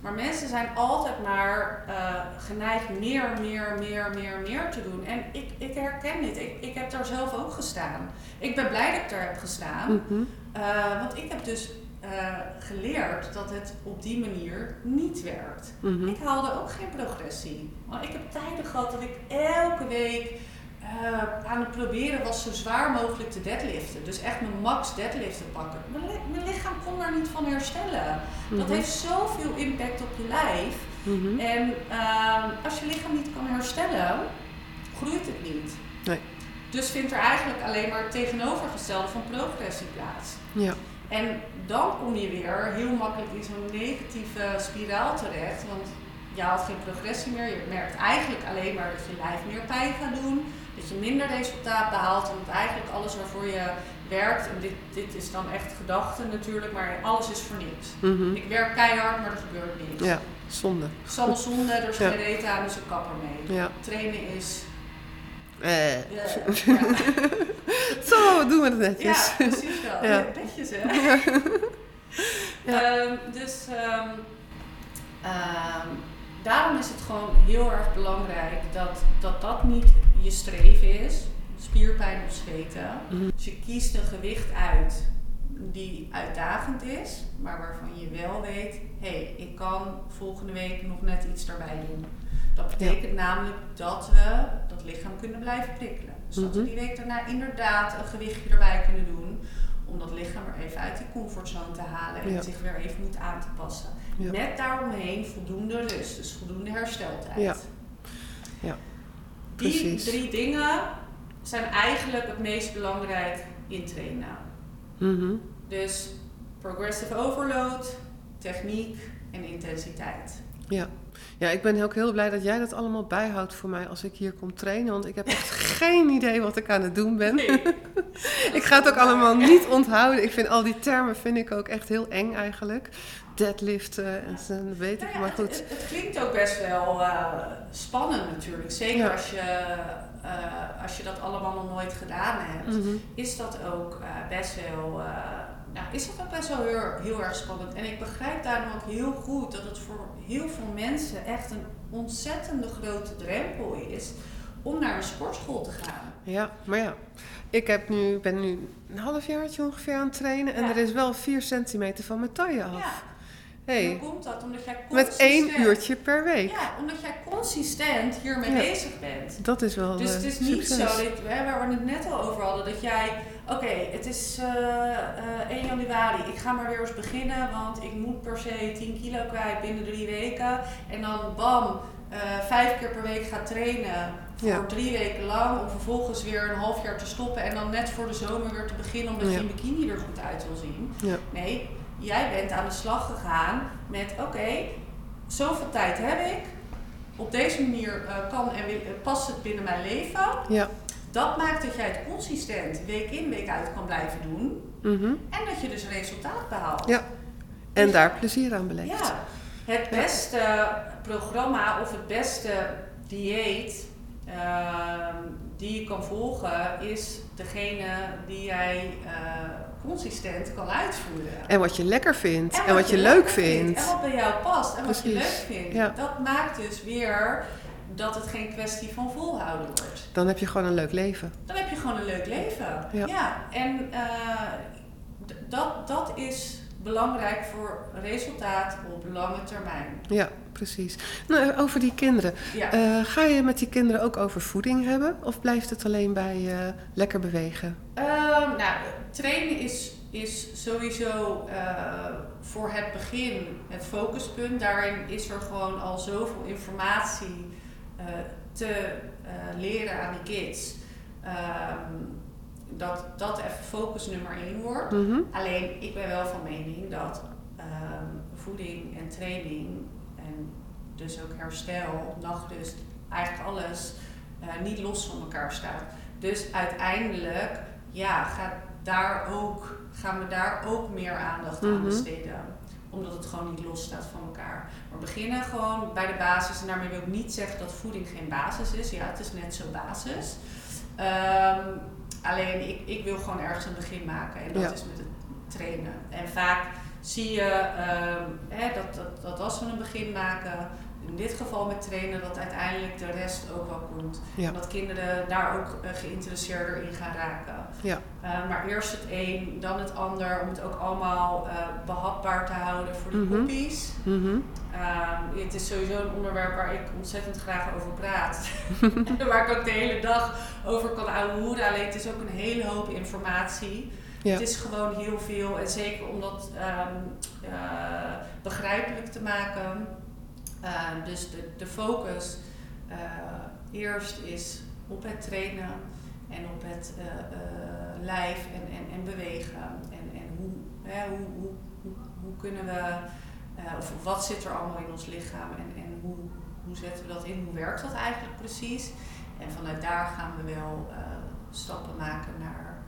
Maar mensen zijn altijd maar eh, geneigd meer, meer, meer, meer, meer te doen. En ik, ik herken dit. Ik, ik heb daar zelf ook gestaan. Ik ben blij dat ik daar heb gestaan. Mhm. Uh, want ik heb dus uh, eh, geleerd dat het op die manier niet werkt. Mhm. Ik haalde ook geen progressie. Maar ik heb tijden gehad dat ik elke week eh, aan het proberen was zo zwaar mogelijk te deadliften. Dus echt mijn max deadliften pakken. Mijn, mijn lichaam kon daar niet van herstellen. Dat Mhm. heeft zoveel impact op je lijf. Mhm. En ehm, als je lichaam niet kan herstellen, groeit het niet. Nee. Dus vindt er eigenlijk alleen maar het tegenovergestelde van progressie plaats. Ja. En dan kom je weer heel makkelijk in zo'n negatieve spiraal terecht. Want je haalt geen progressie meer. Je merkt eigenlijk alleen maar dat je lijf meer pijn gaat doen. Dat je minder resultaat behaalt. En dat eigenlijk alles waarvoor je werkt. En dit, dit is dan echt gedachte natuurlijk. Maar alles is voor niks. Mhm. Ik werk keihard, maar er gebeurt niks. Ja, zonde. Het is allemaal zonde, er is Ja. geen reet aan, dus ik kap ermee. Ja. Trainen is... Eh. ja. Zo, doen we het Ja, netjes. precies wel. Ja. Ja. Netjes, hè? Ja. Ehm, dus ehm, daarom is het gewoon heel erg belangrijk dat dat, dat niet je streven is. Spierpijn of zweten. Mhm. Dus je kiest een gewicht uit die uitdagend is, maar waarvan je wel weet, hé, hey, ik kan volgende week nog net iets erbij doen. Dat betekent namelijk dat we dat lichaam kunnen blijven prikkelen. Dus dat we Mhm. die week daarna inderdaad een gewichtje erbij kunnen doen, om dat lichaam er even uit die comfortzone te halen en Ja. zich weer even moet aan te passen. Ja. Met daaromheen voldoende rust, dus voldoende hersteltijd. Ja. Ja, Die precies. drie dingen zijn eigenlijk het meest belangrijk in trainen. Mhm. Dus progressive overload, techniek en intensiteit. Ja. ja, ik ben ook heel blij dat jij dat allemaal bijhoudt voor mij als ik hier kom trainen. Want ik heb echt geen idee wat ik aan het doen ben. ik ga het ook allemaal niet onthouden. Ik vind al die termen vind ik ook echt heel eng eigenlijk. Deadliften en zo, dat weet ik. Nou ja, Maar het, goed. Het, het klinkt ook best wel eh, spannend natuurlijk. Zeker Ja. als, je, eh, als je dat allemaal nog nooit gedaan hebt. Mhm. Is dat ook eh, best wel... eh, nou, is dat ook best wel heel, heel erg spannend. En ik begrijp daarom ook heel goed dat het voor heel veel mensen echt een ontzettende grote drempel is om naar een sportschool te gaan. Ja, maar ja. Ik heb nu, ben nu een halfjaartje ongeveer aan het trainen. En Ja. er is wel vier centimeter van mijn taille af. Hey, hoe komt dat? Omdat jij met één uurtje per week. Ja, omdat jij consistent hiermee Ja. bezig bent. Dat is wel Dus eh, het is niet succes. zo, dat, hè, waar we het net al over hadden, dat jij, oké, het is eh, eh, 1 januari, ik ga maar weer eens beginnen, want ik moet per se 10 kilo kwijt binnen drie weken. En dan bam, eh, vijf keer per week gaat trainen voor Ja. drie weken lang, om vervolgens weer een half jaar te stoppen en dan net voor de zomer weer te beginnen, omdat Ja. je in bikini er goed uit wil zien. Ja. Nee, jij bent aan de slag gegaan met, oké, zoveel tijd heb ik. Op deze manier eh, kan en wil- eh, past het binnen mijn leven. Ja. Dat maakt dat jij het consistent week in, week uit kan blijven doen. Mhm. En dat je dus resultaat behaalt. Ja. En daar plezier aan beleeft. Ja. Het beste programma of het beste dieet ehm, die je kan volgen is degene die jij eh, consistent kan uitvoeren. En wat je lekker vindt. En, wat wat je je leuk vindt. En wat bij jou past en wat je leuk vindt. Ja. Dat maakt dus weer dat het geen kwestie van volhouden wordt. Dan heb je gewoon een leuk leven. Dan heb je gewoon een leuk leven. Ja. En eh, dat, dat is belangrijk voor resultaat op lange termijn. Ja, precies. Nou, over die kinderen. Ja. Eh, ga je met die kinderen ook over voeding hebben? Of blijft het alleen bij eh, lekker bewegen? Ehm, nou, trainen is, is sowieso eh, voor het begin het focuspunt. Daarin is er gewoon al zoveel informatie te leren aan die kids. Ehm, dat dat even focus nummer één wordt. Mhm. Alleen ik ben wel van mening dat ehm, voeding en training dus ook herstel, nachtrust, eigenlijk alles eh, niet los van elkaar staat. Dus uiteindelijk ja, gaat daar ook, gaan we daar ook meer aandacht aan Mhm. besteden. Omdat het gewoon niet los staat van elkaar. We beginnen gewoon bij de basis. En daarmee wil ik niet zeggen dat voeding geen basis is. Ja, het is net zo basis. Ehm, alleen ik, ik wil gewoon ergens een begin maken. En dat Ja. is met het trainen. En vaak zie je ehm, hè, dat, dat, dat als we een begin maken, in dit geval met trainen, dat uiteindelijk de rest ook wel komt. Ja. Dat kinderen daar ook uh, geïnteresseerder in gaan raken. Ja. Uh, maar eerst het een, dan het ander, om het ook allemaal uh, behapbaar te houden voor de poppies. Mhm. Ehm, het is sowieso een onderwerp waar ik ontzettend graag over praat. en waar ik ook de hele dag over kan ouwehoeren. Alleen het is ook een hele hoop informatie. Ja. Het is gewoon heel veel. En zeker om dat ehm, eh, begrijpelijk te maken. Ehm, dus de, de focus eh, eerst is op het trainen en op het eh, eh, lijf en, en, en bewegen. En, en hoe, hè, hoe, hoe, hoe, hoe kunnen we, of wat zit er allemaal in ons lichaam en, en hoe, hoe zetten we dat in? Hoe werkt dat eigenlijk precies? En vanuit daar gaan we wel stappen maken naar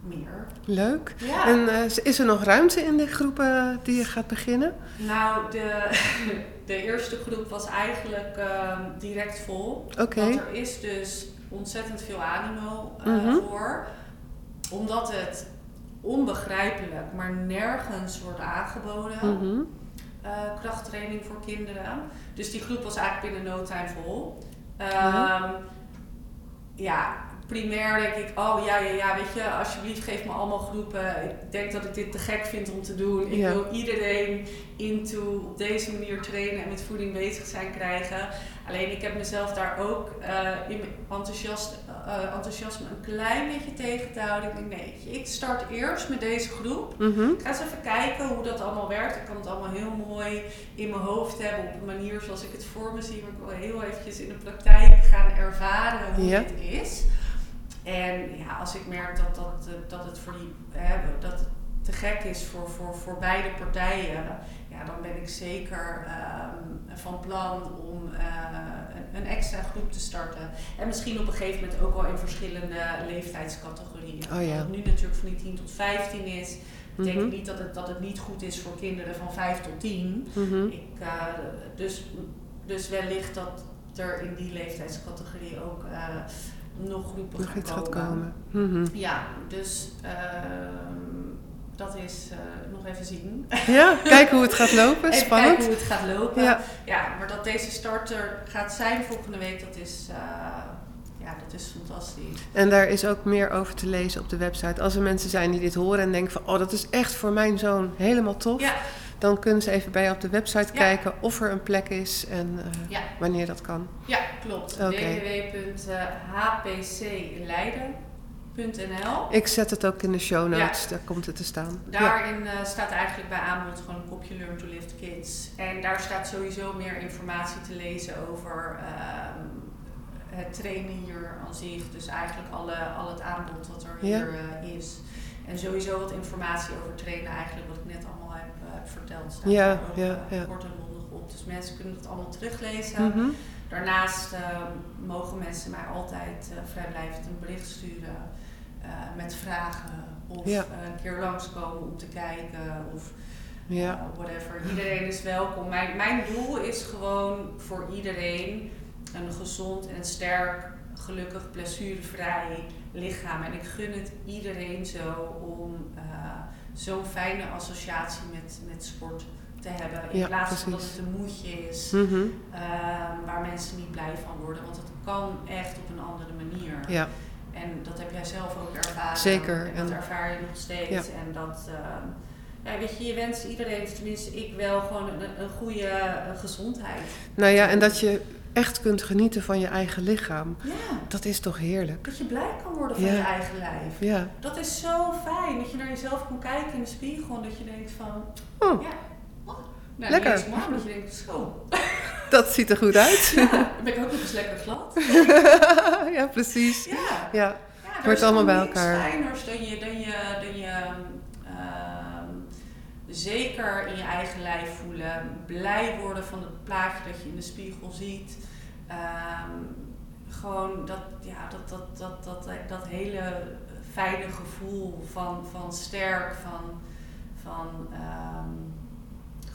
meer. Leuk. Ja. En is er nog ruimte in de groepen die je gaat beginnen? Nou, de, de eerste groep was eigenlijk ehm, direct vol. Want er is dus ontzettend veel animo eh, Mhm. voor. Omdat het onbegrijpelijk, maar nergens wordt aangeboden. Mhm. eh, krachttraining voor kinderen. Dus die groep was eigenlijk binnen no time vol. Ehm, ja, primair denk ik, oh ja, ja, ja, weet je, alsjeblieft geef me allemaal groepen. Ik denk dat ik dit te gek vind om te doen. Ik Ja. wil iedereen into op deze manier trainen en met voeding bezig zijn krijgen. Alleen ik heb mezelf daar ook eh, in mijn enthousiast, eh, enthousiasme een klein beetje tegen te houden. Ik denk, nee, ik start eerst met deze groep. Ik ga eens even kijken hoe dat allemaal werkt. Ik kan het allemaal heel mooi in mijn hoofd hebben op een manier zoals ik het voor me zie. Maar ik wil heel eventjes in de praktijk gaan ervaren hoe Ja. dit is. En ja, als ik merk dat, dat, eh, dat het voor die, hè, dat het te gek is voor, voor, voor beide partijen, ja, dan ben ik zeker ehm, van plan om eh, een, een extra groep te starten. En misschien op een gegeven moment ook wel in verschillende leeftijdscategorieën. Oh ja. Nu natuurlijk van die 10 tot 15 is. betekent Mhm. niet dat het, dat het niet goed is voor kinderen van 5 tot 10. Mhm. Ik, eh, dus, dus wellicht dat er in die leeftijdscategorie ook nog groepen Nog iets komen. gaat komen. Mhm. Ja, dus ehm, dat is eh, nog even zien. Ja, kijken hoe het gaat lopen. Even Spannend. kijken hoe het gaat lopen. Ja. Ja. maar dat deze starter gaat zijn volgende week, dat is, eh, ja, dat is fantastisch. En daar is ook meer over te lezen op de website. Als er mensen zijn die dit horen en denken van... oh, dat is echt voor mijn zoon helemaal tof. Ja, Dan kunnen ze even bij je op de website Ja. kijken of er een plek is en eh, Ja. wanneer dat kan. ja klopt. Oké. www.hpcleiden.nl Ik zet het ook in de show notes, daar komt het te staan. Daarin eh, staat eigenlijk bij aanbod gewoon een kopje Learn to Lift Kids. En daar staat sowieso meer informatie te lezen over ehm, het trainen hier aan zich. Dus eigenlijk alle, al het aanbod wat er hier eh, is. En sowieso wat informatie over trainen eigenlijk, wat ik net allemaal heb, verteld. Staat Ja, daar ja, eh, ja. kort en bondig op. Dus mensen kunnen het allemaal teruglezen. Mhm. Daarnaast eh, mogen mensen mij altijd eh, vrijblijvend een bericht sturen eh, met vragen. Of Ja. een keer langskomen om te kijken. Of ja. whatever. Iedereen is welkom. Mijn, mijn doel is gewoon voor iedereen een gezond en sterk, gelukkig, blessurevrij lichaam. En ik gun het iedereen zo om zo'n fijne associatie met, met sport te hebben. In Ja, plaats van dat het een moedje is. Mhm. Ehm, waar mensen niet blij van worden. Want het kan echt op een andere manier. ja. En dat heb jij zelf ook ervaren. Zeker, En dat ervaar je nog steeds. Ja. En dat, ehm, ja, weet je, je wenst iedereen, tenminste ik wel, gewoon een, een goede gezondheid. Nou ja, en dat je echt kunt genieten van je eigen lichaam. Ja, Dat is toch heerlijk? dat je blij kan worden van Ja. je eigen lijf. Ja. Dat is zo fijn, dat je naar jezelf kan kijken in de spiegel en dat je denkt van, Oh, ja, oh, nou, Lekker. eens warm, dat je denkt, zo, dat ziet er goed uit. ja, dan ben ik ook nog eens lekker glad. ja, precies. Ja. Ja. Ja, Wordt is allemaal bij elkaar. fijners dan je, dan je, dan je zeker in je eigen lijf voelen. Blij worden van het plaatje dat je in de spiegel ziet. Ehm, gewoon dat, ja, dat, dat, dat, dat, dat hele fijne gevoel van, van sterk, van, van ehm,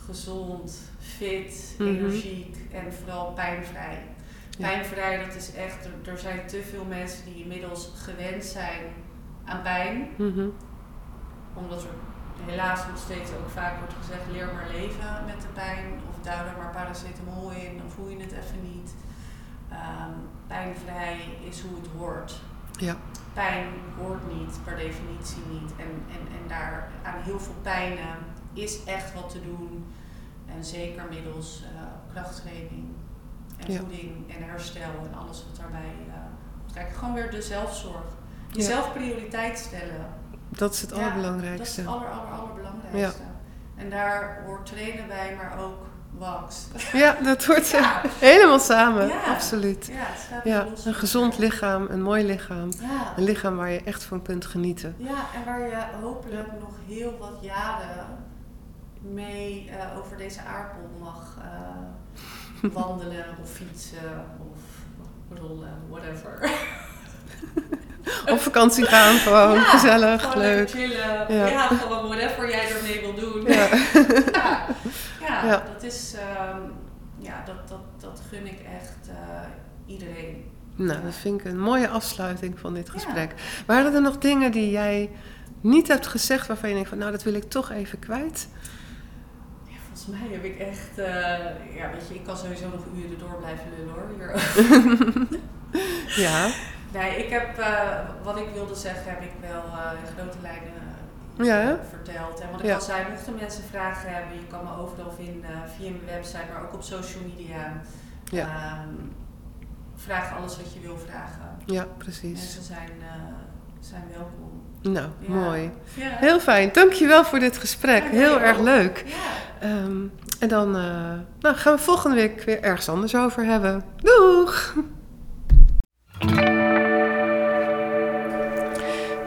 gezond, fit, Mhm. energiek en vooral pijnvrij. Ja. Pijnvrij, dat is echt, er, er zijn te veel mensen die inmiddels gewend zijn aan pijn. Mhm. Omdat er helaas nog steeds ook vaak wordt gezegd, leer maar leven met de pijn. Of duw er maar paracetamol in, dan voel je het even niet. Ehm, pijnvrij is hoe het hoort. Ja. Pijn hoort niet, per definitie niet. En, en, en daar aan heel veel pijnen is echt wat te doen. En zeker middels uh, krachttraining en Ja. voeding en herstel en alles wat daarbij uh, Kijk, gewoon weer de zelfzorg. Ja. Jezelf prioriteit stellen. Dat is het allerbelangrijkste. Dat is het aller, aller, allerbelangrijkste. En daar hoort trainen bij, maar ook wax. Ja, dat hoort Ja. helemaal samen. Ja. Absoluut. Ja, Ja, een gezond lichaam, een mooi lichaam. Een lichaam waar je echt van kunt genieten. ja, en waar je hopelijk nog heel wat jaren mee eh, over deze aardbol mag eh, wandelen of fietsen of rollen, whatever. Op vakantie gaan, gewoon Ja, gezellig, gewoon leuk. lekker chillen. Ja. Ja. gewoon whatever jij ermee wil doen. Ja. ja, dat is, ehm, ja, dat, dat, dat gun ik echt eh, iedereen. Nou, dat vind ik een mooie afsluiting van dit gesprek. Waren er nog dingen die jij niet hebt gezegd waarvan je denkt van nou dat wil ik toch even kwijt? Ja, volgens mij heb ik echt, eh, ja, weet je, ik kan sowieso nog uren door blijven lullen hoor. Ja, nee, ik heb, eh, wat ik wilde zeggen, heb ik wel eh, in grote lijnen eh, Ja, verteld. En wat ik Ja. al zei, mochten mensen vragen hebben, je kan me overal vinden via mijn website, maar ook op social media. Ja. Ehm, vraag alles wat je wil vragen. ja, precies. Mensen zijn, zijn welkom. Nou, Ja. mooi. Ja. Heel fijn. Dankjewel voor dit gesprek. Heel erg ook. leuk. Ehm, en dan nou, gaan we volgende week weer ergens anders over hebben. Doeg!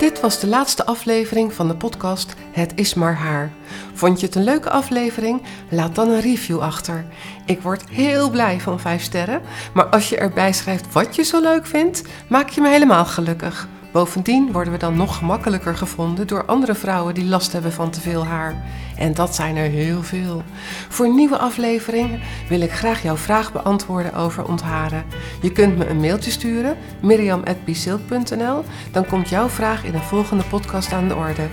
Dit was de laatste aflevering van de podcast Het is maar haar. Vond je het een leuke aflevering? Laat dan een review achter. Ik word heel blij van 5 sterren, maar als je erbij schrijft wat je zo leuk vindt, maak je me helemaal gelukkig. Bovendien worden we dan nog gemakkelijker gevonden door andere vrouwen die last hebben van te veel haar. En dat zijn er heel veel. Voor nieuwe afleveringen wil ik graag jouw vraag beantwoorden over ontharen. Je kunt me een mailtje sturen, miriam.bisilk.nl. Dan komt jouw vraag in een volgende podcast aan de orde.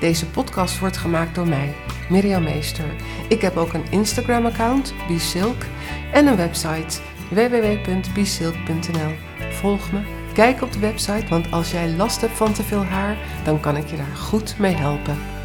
Deze podcast wordt gemaakt door mij, Mirjam Meester. Ik heb ook een Instagram-account, Bisilk, en een website, www.bisilk.nl. Volg me, kijk op de website, want als jij last hebt van te veel haar, dan kan ik je daar goed mee helpen.